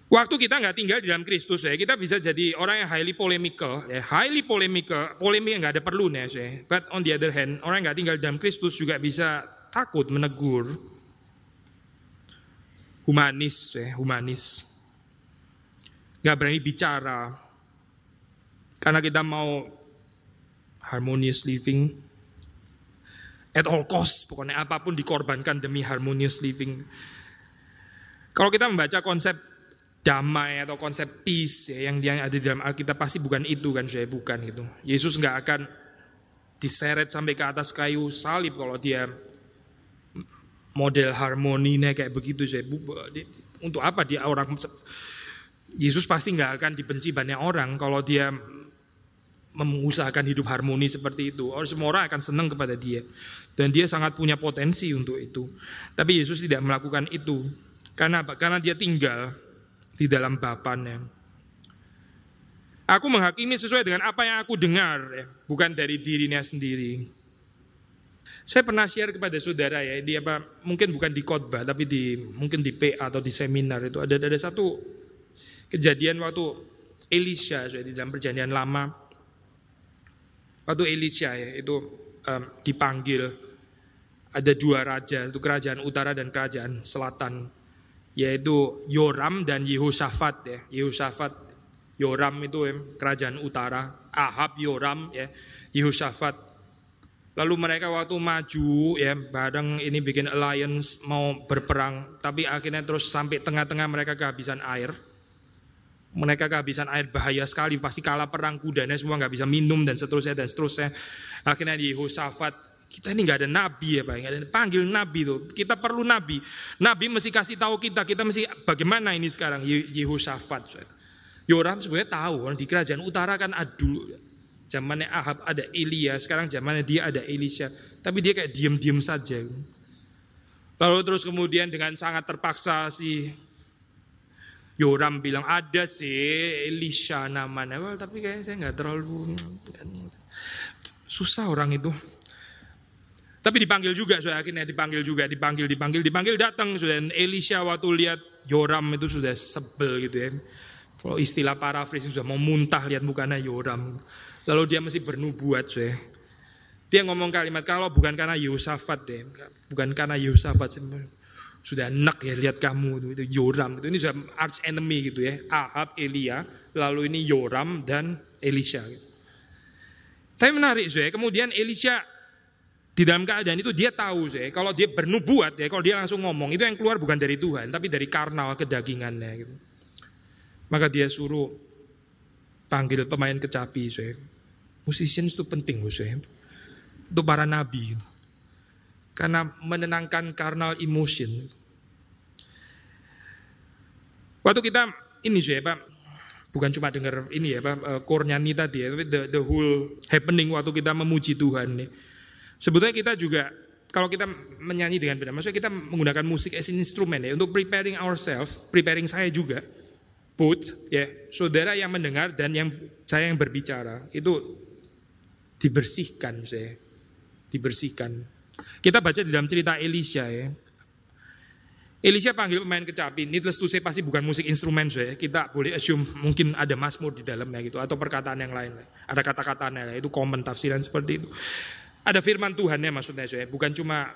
Waktu kita nggak tinggal di dalam Kristus ya, kita bisa jadi orang yang highly polemical, ya, highly polemical, polemik yang nggak ada perlu ya. But on the other hand, orang yang nggak tinggal di dalam Kristus juga bisa takut menegur, humanis, ya, humanis, nggak berani bicara, karena kita mau harmonious living, at all cost, pokoknya apa pun dikorbankan demi harmonious living. Kalau kita membaca konsep damai atau konsep peace ya, yang yang ada di dalam Alkitab pasti bukan itu kan saya bukan gitu. Yesus nggak akan diseret sampai ke atas kayu salib kalau dia model harmoninya kayak begitu saya untuk apa dia orang Yesus pasti nggak akan dibenci banyak orang kalau dia mengusahakan hidup harmoni seperti itu. Orang semua orang akan senang kepada dia dan dia sangat punya potensi untuk itu. Tapi Yesus tidak melakukan itu. Karena apa? Karena dia tinggal di dalam Bapaknya. Aku menghakimi sesuai dengan apa yang aku dengar, ya, bukan dari dirinya sendiri. Saya pernah share kepada saudara ya, di apa mungkin bukan di khotbah tapi di mungkin di PA atau di seminar itu ada ada satu kejadian waktu Elisha di dalam perjanjian lama. Waktu Elisha ya itu um, dipanggil ada dua raja, itu kerajaan utara dan kerajaan selatan yaitu Yoram dan Yehosafat ya. Yehosafat Yoram itu ya, kerajaan utara, Ahab Yoram ya, Yehosafat. Lalu mereka waktu maju ya bareng ini bikin alliance mau berperang, tapi akhirnya terus sampai tengah-tengah mereka kehabisan air. Mereka kehabisan air bahaya sekali, pasti kalah perang kudanya semua nggak bisa minum dan seterusnya dan seterusnya. Akhirnya Yehosafat kita ini nggak ada nabi ya Pak, nggak ada panggil nabi tuh. Kita perlu nabi. Nabi mesti kasih tahu kita, kita mesti bagaimana ini sekarang Yehoshafat. Yoram sebenarnya tahu di kerajaan utara kan ada dulu zamannya Ahab ada Elia, sekarang zamannya dia ada Elisha. Tapi dia kayak diem-diem saja. Lalu terus kemudian dengan sangat terpaksa si Yoram bilang ada sih Elisha namanya. Well, tapi kayaknya saya nggak terlalu susah orang itu. Tapi dipanggil juga, sudah akhirnya dipanggil juga, dipanggil, dipanggil, dipanggil datang sudah. Elisha waktu lihat Yoram itu sudah sebel gitu ya. Kalau istilah paraphrasing sudah mau muntah lihat mukanya Yoram. Lalu dia masih bernubuat sudah. Dia ngomong kalimat kalau bukan karena Yosafat deh, bukan karena Yosafat sudah enak ya lihat kamu itu, Yoram itu ini sudah arch enemy gitu ya. Ahab Elia lalu ini Yoram dan Elisha gitu. tapi menarik saya kemudian Elisha di dalam keadaan itu dia tahu saya kalau dia bernubuat ya kalau dia langsung ngomong itu yang keluar bukan dari Tuhan tapi dari karnal kedagingannya gitu. Maka dia suruh panggil pemain kecapi saya musicians itu penting loh saya untuk para nabi. Karena menenangkan carnal emotion. Waktu kita ini sih ya Pak, bukan cuma dengar ini ya Pak, core nyanyi tadi ya, tapi the, the whole happening waktu kita memuji Tuhan nih. Sebetulnya kita juga kalau kita menyanyi dengan benar, maksudnya kita menggunakan musik as instrumen ya untuk preparing ourselves, preparing saya juga, both ya, saudara yang mendengar dan yang saya yang berbicara. Itu dibersihkan saya, dibersihkan. Kita baca di dalam cerita Elisha ya, Elisha panggil pemain kecapi, needless to say pasti bukan musik instrumen saya. Kita boleh assume mungkin ada masmur di dalamnya gitu atau perkataan yang lain. Ada kata-katanya itu common tafsiran seperti itu. Ada firman Tuhan ya maksudnya saya, bukan cuma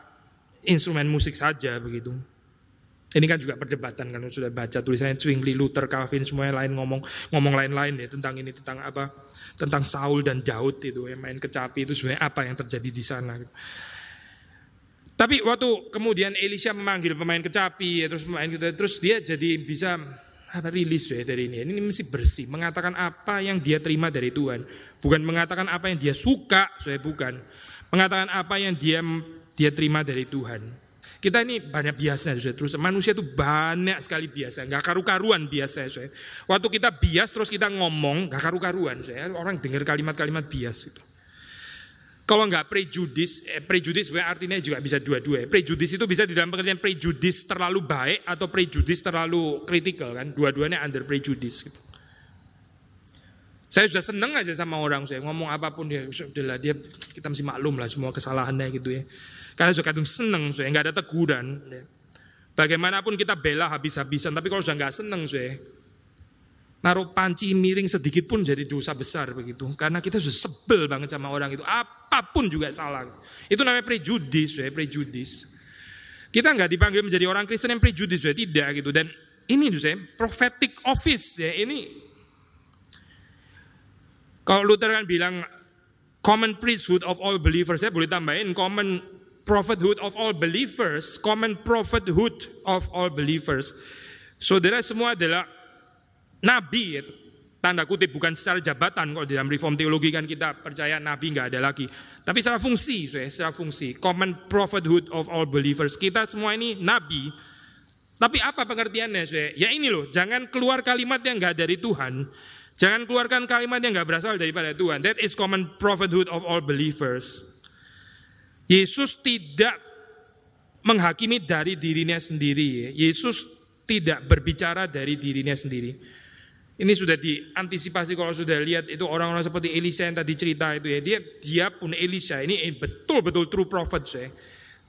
instrumen musik saja begitu. Ini kan juga perdebatan kan sudah baca tulisannya Zwingli, Luther, Calvin semuanya lain ngomong ngomong lain-lain ya tentang ini tentang apa tentang Saul dan Daud itu ya main kecapi itu sebenarnya apa yang terjadi di sana. Tapi waktu kemudian Elisha memanggil pemain kecapi, ya, terus pemain gitu, terus dia jadi bisa rilis ya dari ini. Ini mesti bersih, mengatakan apa yang dia terima dari Tuhan, bukan mengatakan apa yang dia suka, saya bukan. Mengatakan apa yang dia dia terima dari Tuhan. Kita ini banyak biasa, saya terus manusia itu banyak sekali biasa, nggak karu-karuan biasa, saya. Waktu kita bias terus kita ngomong, nggak karu-karuan, saya. Orang dengar kalimat-kalimat bias itu. Kalau nggak prejudis, eh, prejudis artinya juga bisa dua-dua. Prejudis itu bisa di dalam pengertian prejudis terlalu baik atau prejudis terlalu kritikal kan. Dua-duanya under prejudis. Gitu. Saya sudah seneng aja sama orang saya ngomong apa pun dia, dia kita mesti maklum lah semua kesalahannya gitu ya. Karena sudah kadang seneng saya nggak ada teguran. Ya. Bagaimanapun kita bela habis-habisan, tapi kalau sudah nggak seneng saya, naruh panci miring sedikit pun jadi dosa besar begitu. Karena kita sudah sebel banget sama orang itu. Apa pun juga salah. Itu namanya prejudis, ya, prejudis. Kita nggak dipanggil menjadi orang Kristen yang prejudis, ya, tidak gitu. Dan ini saya prophetic office ya ini. Kalau Luther kan bilang common priesthood of all believers, saya boleh tambahin common prophethood of all believers, common prophethood of all believers. Saudara semua adalah nabi itu tanda kutip bukan secara jabatan kalau di dalam reform teologi kan kita percaya nabi nggak ada lagi. Tapi secara fungsi secara fungsi. Common prophethood of all believers. Kita semua ini nabi. Tapi apa pengertiannya saya ya ini loh jangan keluar kalimat yang nggak dari Tuhan. Jangan keluarkan kalimat yang nggak berasal daripada Tuhan. That is common prophethood of all believers Yesus tidak menghakimi dari dirinya sendiri Yesus tidak berbicara dari dirinya sendiri ini sudah diantisipasi kalau sudah lihat itu orang-orang seperti Elisa yang tadi cerita itu ya. Dia dia pun Elisa ini betul-betul true prophet saya.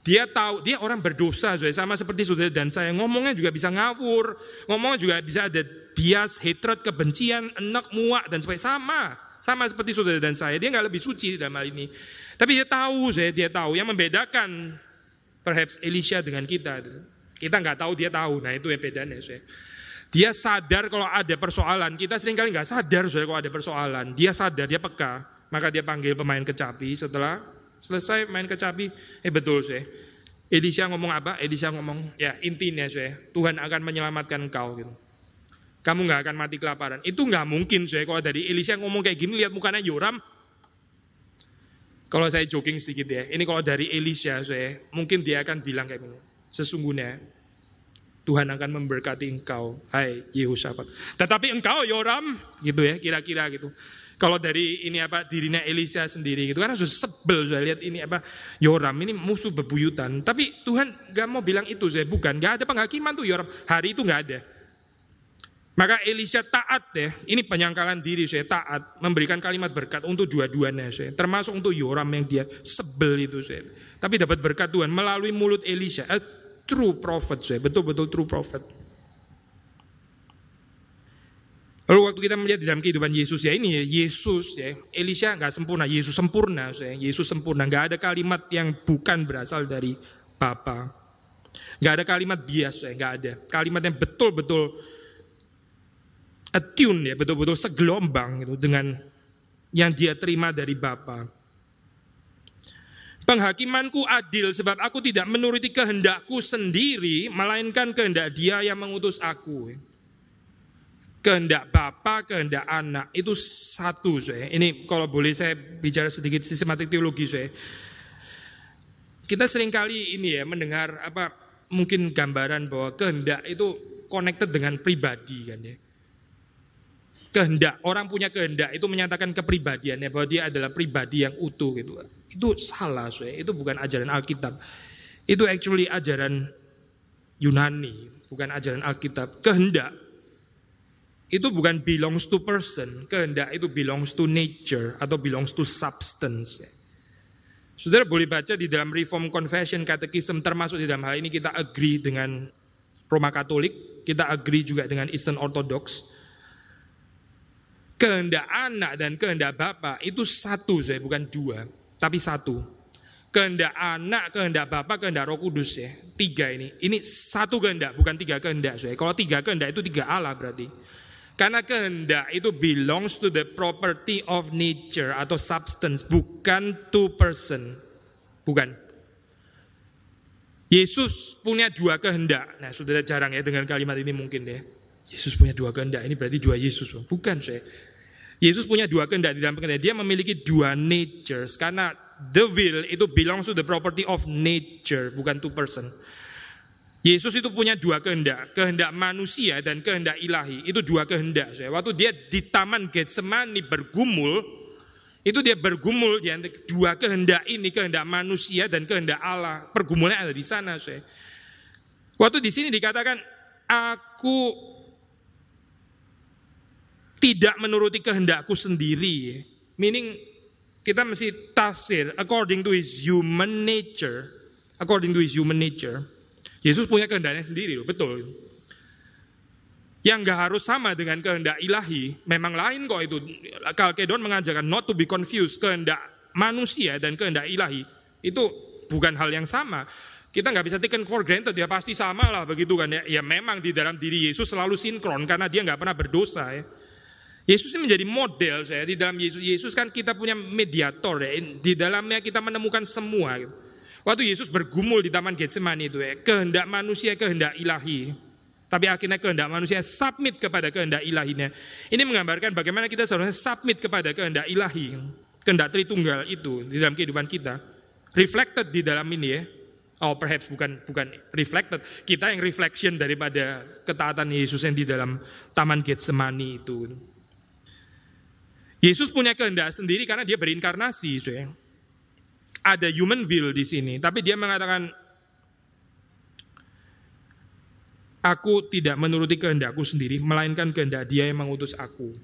Dia tahu dia orang berdosa saya sama seperti saudara dan saya ngomongnya juga bisa ngawur, ngomongnya juga bisa ada bias, hatred, kebencian, enak, muak dan sebagainya sama. Sama seperti saudara dan saya, dia nggak lebih suci dalam hal ini. Tapi dia tahu saya, dia tahu yang membedakan perhaps Elisha dengan kita. Kita nggak tahu, dia tahu. Nah itu yang bedanya saya. Dia sadar kalau ada persoalan. Kita sering kali nggak sadar soalnya kalau ada persoalan. Dia sadar, dia peka. Maka dia panggil pemain kecapi. Setelah selesai main kecapi, eh betul saya. Elisha ngomong apa? Elisha ngomong, ya intinya saya, Tuhan akan menyelamatkan engkau gitu. Kamu nggak akan mati kelaparan. Itu nggak mungkin saya kalau dari Elisha ngomong kayak gini lihat mukanya Yoram. Kalau saya joking sedikit ya, ini kalau dari Elisha saya, mungkin dia akan bilang kayak gini. Sesungguhnya Tuhan akan memberkati engkau, hai Yehosafat. Tetapi engkau Yoram, gitu ya, kira-kira gitu. Kalau dari ini apa dirinya Elisa sendiri gitu kan sudah sebel saya lihat ini apa Yoram ini musuh bebuyutan. Tapi Tuhan gak mau bilang itu saya bukan, gak ada penghakiman tuh Yoram. Hari itu gak ada. Maka Elisa taat ya, ini penyangkalan diri saya taat, memberikan kalimat berkat untuk dua-duanya saya, termasuk untuk Yoram yang dia sebel itu saya. Tapi dapat berkat Tuhan melalui mulut Elisa. Eh, true prophet saya, betul-betul true prophet. Lalu waktu kita melihat di dalam kehidupan Yesus ya ini ya Yesus ya. Elisha nggak sempurna Yesus sempurna saya Yesus sempurna. Nggak ada kalimat yang bukan berasal dari Bapa. Nggak ada kalimat bias ya nggak ada. Kalimat yang betul-betul attune ya betul-betul segelombang gitu dengan yang dia terima dari Bapa. Penghakimanku adil sebab aku tidak menuruti kehendakku sendiri, melainkan kehendak dia yang mengutus aku. Kehendak Bapa, kehendak anak, itu satu. Saya. Ini kalau boleh saya bicara sedikit sistematik teologi. Saya. Kita sering kali ini ya mendengar apa mungkin gambaran bahwa kehendak itu connected dengan pribadi kan ya kehendak, orang punya kehendak itu menyatakan kepribadiannya bahwa dia adalah pribadi yang utuh gitu. Itu salah, saya. Itu bukan ajaran Alkitab. Itu actually ajaran Yunani, bukan ajaran Alkitab. Kehendak itu bukan belongs to person, kehendak itu belongs to nature atau belongs to substance. Saudara boleh baca di dalam Reform Confession Catechism termasuk di dalam hal ini kita agree dengan Roma Katolik, kita agree juga dengan Eastern Orthodox kehendak anak dan kehendak Bapak itu satu, saya bukan dua, tapi satu. Kehendak anak, kehendak Bapak, kehendak Roh Kudus ya. Tiga ini. Ini satu kehendak, bukan tiga kehendak. Saya. Kalau tiga kehendak itu tiga Allah berarti. Karena kehendak itu belongs to the property of nature atau substance, bukan to person. Bukan. Yesus punya dua kehendak. Nah, sudah jarang ya dengan kalimat ini mungkin ya. Yesus punya dua kehendak, ini berarti dua Yesus. Bukan saya. Yesus punya dua kehendak di dalam kehendak. Dia memiliki dua natures. Karena the will itu belongs to the property of nature, bukan to person. Yesus itu punya dua kehendak, kehendak manusia dan kehendak ilahi. Itu dua kehendak. Waktu dia di taman Getsemani bergumul, itu dia bergumul di antara dua kehendak ini, kehendak manusia dan kehendak Allah. Pergumulannya ada di sana. Waktu di sini dikatakan, aku tidak menuruti kehendakku sendiri. Meaning kita mesti tafsir according to his human nature. According to his human nature. Yesus punya kehendaknya sendiri loh, betul. Yang nggak harus sama dengan kehendak ilahi, memang lain kok itu. Kalkedon mengajarkan not to be confused, kehendak manusia dan kehendak ilahi itu bukan hal yang sama. Kita nggak bisa taken for granted ya pasti sama lah begitu kan ya. Ya memang di dalam diri Yesus selalu sinkron karena dia nggak pernah berdosa ya. Yesus ini menjadi model saya di dalam Yesus. Yesus kan kita punya mediator ya. Di dalamnya kita menemukan semua. Gitu. Waktu Yesus bergumul di Taman Getsemani itu ya, kehendak manusia, kehendak ilahi. Tapi akhirnya kehendak manusia submit kepada kehendak ilahinya. Ini menggambarkan bagaimana kita seharusnya submit kepada kehendak ilahi. Kehendak Tritunggal itu di dalam kehidupan kita. Reflected di dalam ini ya. Oh perhaps bukan bukan reflected. Kita yang reflection daripada ketaatan Yesus yang di dalam Taman Getsemani itu. Yesus punya kehendak sendiri karena dia berinkarnasi, sayang. Ada human will di sini, tapi dia mengatakan Aku tidak menuruti kehendakku sendiri, melainkan kehendak Dia yang mengutus aku.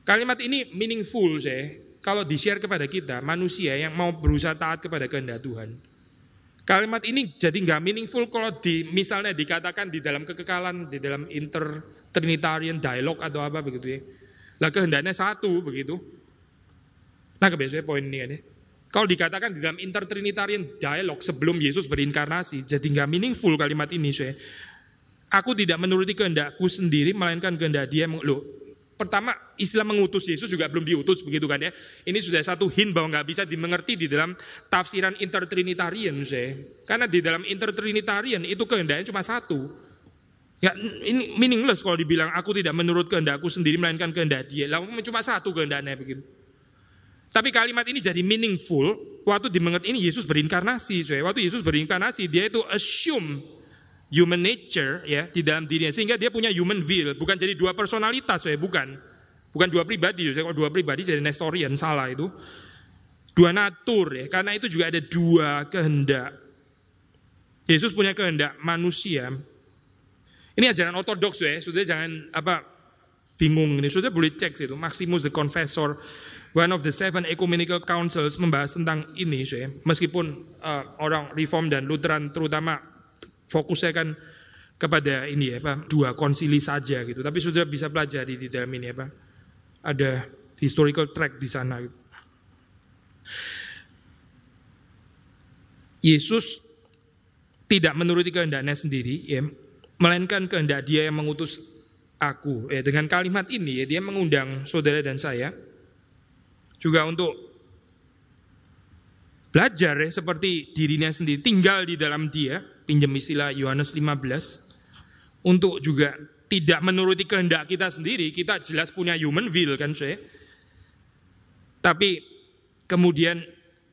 Kalimat ini meaningful, saya. Kalau di-share kepada kita, manusia yang mau berusaha taat kepada kehendak Tuhan. Kalimat ini jadi nggak meaningful kalau di misalnya dikatakan di dalam kekekalan, di dalam inter trinitarian dialog atau apa begitu ya. Lah kehendaknya satu begitu. Nah kebiasaan poin ini kan ya. Kalau dikatakan di dalam intertrinitarian dialog sebelum Yesus berinkarnasi, jadi nggak meaningful kalimat ini saya. Aku tidak menuruti kehendakku sendiri, melainkan kehendak dia. Loh, pertama istilah mengutus Yesus juga belum diutus begitu kan ya. Ini sudah satu hint bahwa nggak bisa dimengerti di dalam tafsiran intertrinitarian saya. Karena di dalam intertrinitarian itu kehendaknya cuma satu. Ya, ini meaningless kalau dibilang aku tidak menurut kehendakku sendiri melainkan kehendak dia. Lah cuma satu kehendaknya begitu. Tapi kalimat ini jadi meaningful waktu dimengerti ini Yesus berinkarnasi. So, waktu Yesus berinkarnasi dia itu assume human nature ya di dalam dirinya sehingga dia punya human will, bukan jadi dua personalitas ya, bukan. Bukan dua pribadi, so, kalau dua pribadi jadi Nestorian salah itu. Dua natur ya, karena itu juga ada dua kehendak. Yesus punya kehendak manusia, ini ajaran ortodoks ya, sudah jangan apa bingung ini. Sudah boleh cek situ. Maximus the Confessor, one of the seven ecumenical councils membahas tentang ini, ya. Meskipun uh, orang Reform dan Lutheran terutama fokusnya kan kepada ini ya Pak, dua konsili saja gitu. Tapi sudah bisa pelajari di dalam ini Pak. Ada historical track di sana. Gitu. Yesus tidak menuruti kehendaknya sendiri, ya, melainkan kehendak Dia yang mengutus aku. Ya, dengan kalimat ini, ya, Dia mengundang saudara dan saya juga untuk belajar ya, seperti dirinya sendiri, tinggal di dalam Dia, pinjam istilah Yohanes 15, untuk juga tidak menuruti kehendak kita sendiri, kita jelas punya human will kan saya. Tapi kemudian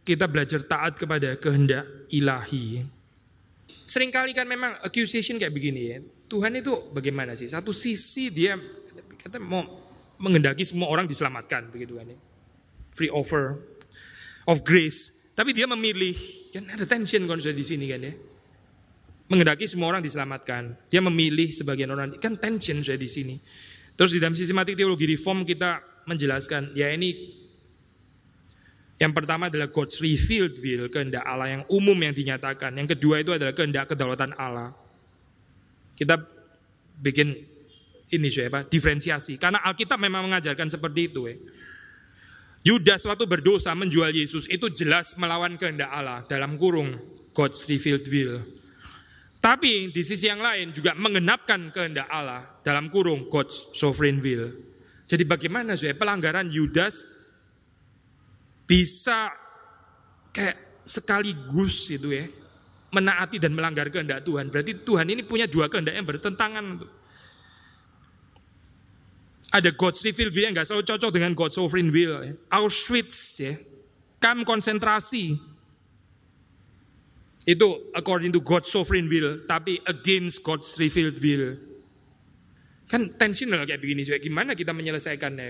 kita belajar taat kepada kehendak ilahi. Seringkali kan memang accusation kayak begini ya. Tuhan itu bagaimana sih? Satu sisi dia kata mau mengendaki semua orang diselamatkan begitu kan ya. Free offer of grace. Tapi dia memilih kan ada tension kan di sini kan ya. Mengendaki semua orang diselamatkan. Dia memilih sebagian orang kan tension saya di sini. Terus di dalam sistematik teologi reform kita menjelaskan ya ini yang pertama adalah God's revealed will, kehendak Allah yang umum yang dinyatakan. Yang kedua itu adalah kehendak kedaulatan Allah. Kita bikin ini Pak, diferensiasi. Karena Alkitab memang mengajarkan seperti itu. Ya. Yudas waktu berdosa menjual Yesus itu jelas melawan kehendak Allah dalam kurung God's revealed will. Tapi di sisi yang lain juga mengenapkan kehendak Allah dalam kurung God's sovereign will. Jadi bagaimana saya pelanggaran Yudas bisa kayak sekaligus itu ya menaati dan melanggar kehendak Tuhan. Berarti Tuhan ini punya dua kehendak yang bertentangan. Ada God's revealed will yang nggak selalu cocok dengan God's sovereign will. Ya. Auschwitz ya, kam konsentrasi. Itu according to God's sovereign will, tapi against God's revealed will. Kan tensional kayak begini juga. Gimana kita menyelesaikannya?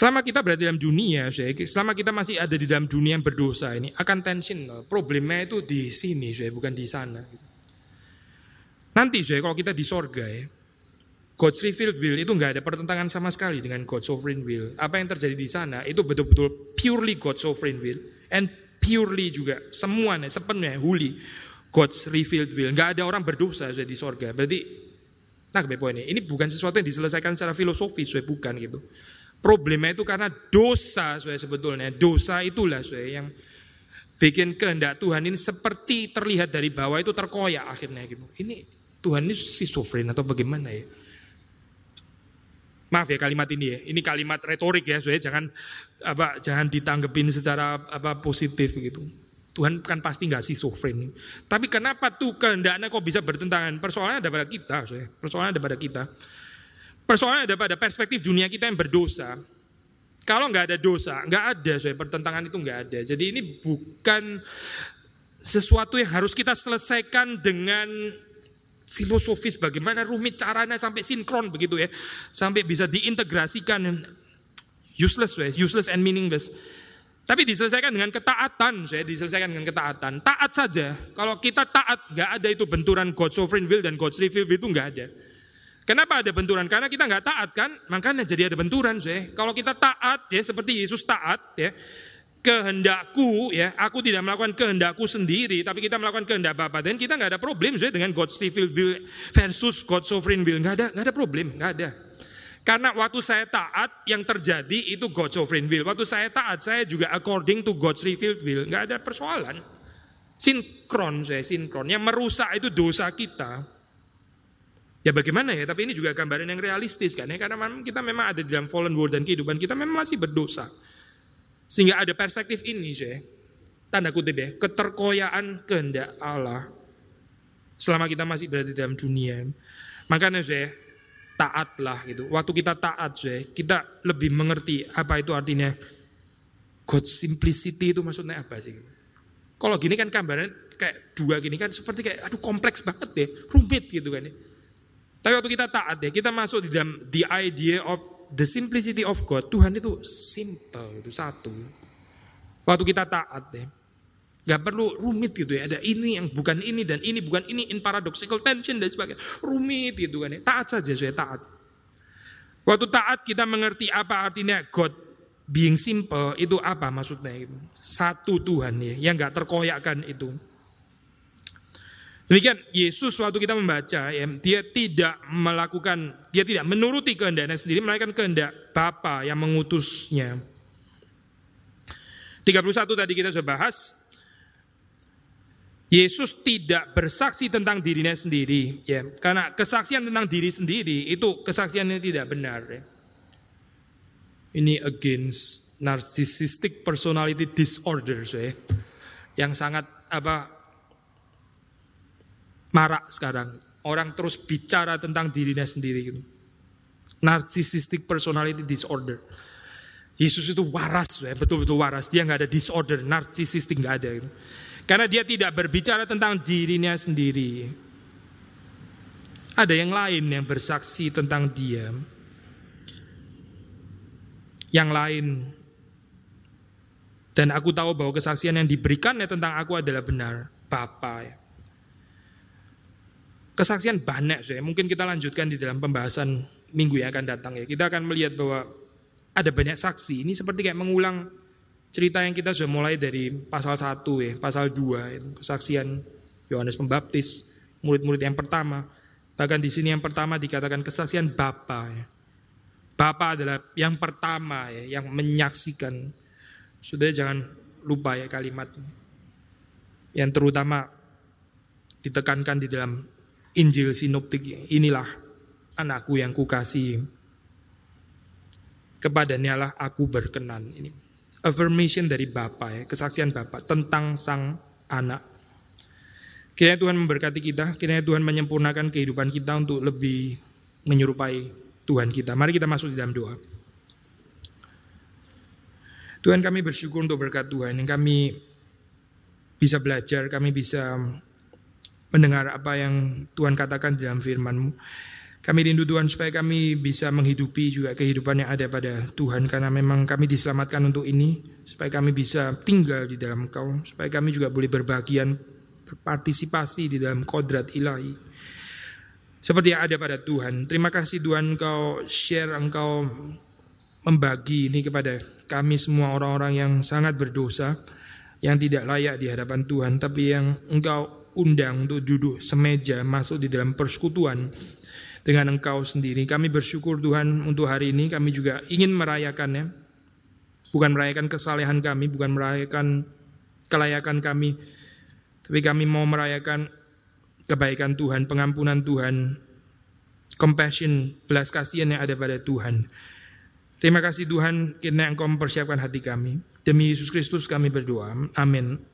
Selama kita berada dalam dunia, selama kita masih ada di dalam dunia yang berdosa ini, akan tension. Problemnya itu di sini, bukan di sana. Nanti, kalau kita di sorga ya, God's revealed will itu nggak ada pertentangan sama sekali dengan God's sovereign will. Apa yang terjadi di sana itu betul-betul purely God's sovereign will and purely juga semuanya sepenuhnya holy God's revealed will. Nggak ada orang berdosa di sorga. Berarti, nah poinnya, ini bukan sesuatu yang diselesaikan secara filosofis, sudah bukan gitu. Problemnya itu karena dosa saya sebetulnya. Dosa itulah saya yang bikin kehendak Tuhan ini seperti terlihat dari bawah itu terkoyak akhirnya gitu. Ini Tuhan ini si sovereign atau bagaimana ya? Maaf ya kalimat ini ya. Ini kalimat retorik ya, saya jangan apa jangan ditanggepin secara apa positif gitu. Tuhan kan pasti nggak si sovereign. Tapi kenapa tuh kehendaknya kok bisa bertentangan? Persoalannya ada pada kita, saya. Persoalannya ada pada kita. Persoalannya ada pada perspektif dunia kita yang berdosa. Kalau nggak ada dosa, nggak ada, saya pertentangan itu nggak ada. Jadi ini bukan sesuatu yang harus kita selesaikan dengan filosofis. Bagaimana rumit caranya sampai sinkron begitu ya. Sampai bisa diintegrasikan. Useless ya useless and meaningless. Tapi diselesaikan dengan ketaatan saya diselesaikan dengan ketaatan. Taat saja. Kalau kita taat nggak ada itu benturan God's sovereign will dan God's revealed will itu nggak ada Kenapa ada benturan? Karena kita nggak taat kan, makanya jadi ada benturan. Saya. Kalau kita taat ya seperti Yesus taat ya, kehendakku ya, aku tidak melakukan kehendakku sendiri, tapi kita melakukan kehendak Bapa. Dan kita nggak ada problem saya dengan God's revealed will versus God's sovereign will. Nggak ada, nggak ada problem, nggak ada. Karena waktu saya taat, yang terjadi itu God's sovereign will. Waktu saya taat, saya juga according to God's revealed will. Nggak ada persoalan. Sinkron saya, sinkron. Yang merusak itu dosa kita. Ya bagaimana ya, tapi ini juga gambaran yang realistis kan ya, karena kita memang ada di dalam fallen world dan kehidupan kita memang masih berdosa. Sehingga ada perspektif ini saya, tanda kutip ya, keterkoyaan kehendak Allah selama kita masih berada di dalam dunia. Makanya saya taatlah gitu. Waktu kita taat saya, kita lebih mengerti apa itu artinya God simplicity itu maksudnya apa sih? Kalau gini kan gambarannya kayak dua gini kan seperti kayak aduh kompleks banget deh, rumit gitu kan ya. Tapi waktu kita taat ya, kita masuk di dalam the idea of the simplicity of God. Tuhan itu simple, itu satu. Waktu kita taat ya, Gak perlu rumit gitu ya. Ada ini yang bukan ini dan ini bukan ini in paradoxical tension dan sebagainya. Rumit gitu kan ya. Taat saja saya taat. Waktu taat kita mengerti apa artinya God being simple itu apa maksudnya? Satu Tuhan ya, yang nggak terkoyakkan itu. Demikian Yesus waktu kita membaca ya, dia tidak melakukan, dia tidak menuruti kehendaknya sendiri, melainkan kehendak Bapa yang mengutusnya. 31 tadi kita sudah bahas, Yesus tidak bersaksi tentang dirinya sendiri, ya, karena kesaksian tentang diri sendiri itu kesaksian yang tidak benar. Ya. Ini against narcissistic personality disorder, ya, yang sangat apa marak sekarang. Orang terus bicara tentang dirinya sendiri gitu. Narcissistic personality disorder. Yesus itu waras, ya, betul-betul waras. Dia nggak ada disorder, narcissistic nggak ada. Gitu. Karena dia tidak berbicara tentang dirinya sendiri. Ada yang lain yang bersaksi tentang dia. Yang lain. Dan aku tahu bahwa kesaksian yang diberikannya tentang aku adalah benar. Bapa ya. Kesaksian banyak, saya. mungkin kita lanjutkan di dalam pembahasan minggu yang akan datang ya. Kita akan melihat bahwa ada banyak saksi. Ini seperti kayak mengulang cerita yang kita sudah mulai dari pasal 1 ya, pasal 2 itu kesaksian Yohanes Pembaptis, murid-murid yang pertama. Bahkan di sini yang pertama dikatakan kesaksian Bapa ya. Bapa adalah yang pertama ya, yang menyaksikan. Sudah jangan lupa ya kalimat yang terutama ditekankan di dalam Injil sinoptik inilah anakku yang kukasih. Kepadanya lah aku berkenan. Ini affirmation dari Bapa ya, kesaksian Bapa tentang sang anak. Kiranya Tuhan memberkati kita, kiranya Tuhan menyempurnakan kehidupan kita untuk lebih menyerupai Tuhan kita. Mari kita masuk di dalam doa. Tuhan kami bersyukur untuk berkat Tuhan yang kami bisa belajar, kami bisa mendengar apa yang Tuhan katakan dalam firman-Mu. Kami rindu Tuhan supaya kami bisa menghidupi juga kehidupan yang ada pada Tuhan karena memang kami diselamatkan untuk ini supaya kami bisa tinggal di dalam Engkau supaya kami juga boleh berbagian berpartisipasi di dalam kodrat ilahi seperti yang ada pada Tuhan. Terima kasih Tuhan Engkau share Engkau membagi ini kepada kami semua orang-orang yang sangat berdosa yang tidak layak di hadapan Tuhan tapi yang Engkau undang untuk duduk semeja masuk di dalam persekutuan dengan Engkau sendiri. Kami bersyukur Tuhan untuk hari ini kami juga ingin merayakannya. Bukan merayakan kesalehan kami, bukan merayakan kelayakan kami, tapi kami mau merayakan kebaikan Tuhan, pengampunan Tuhan, compassion, belas kasihan yang ada pada Tuhan. Terima kasih Tuhan, kiranya Engkau mempersiapkan hati kami. Demi Yesus Kristus kami berdoa. Amin.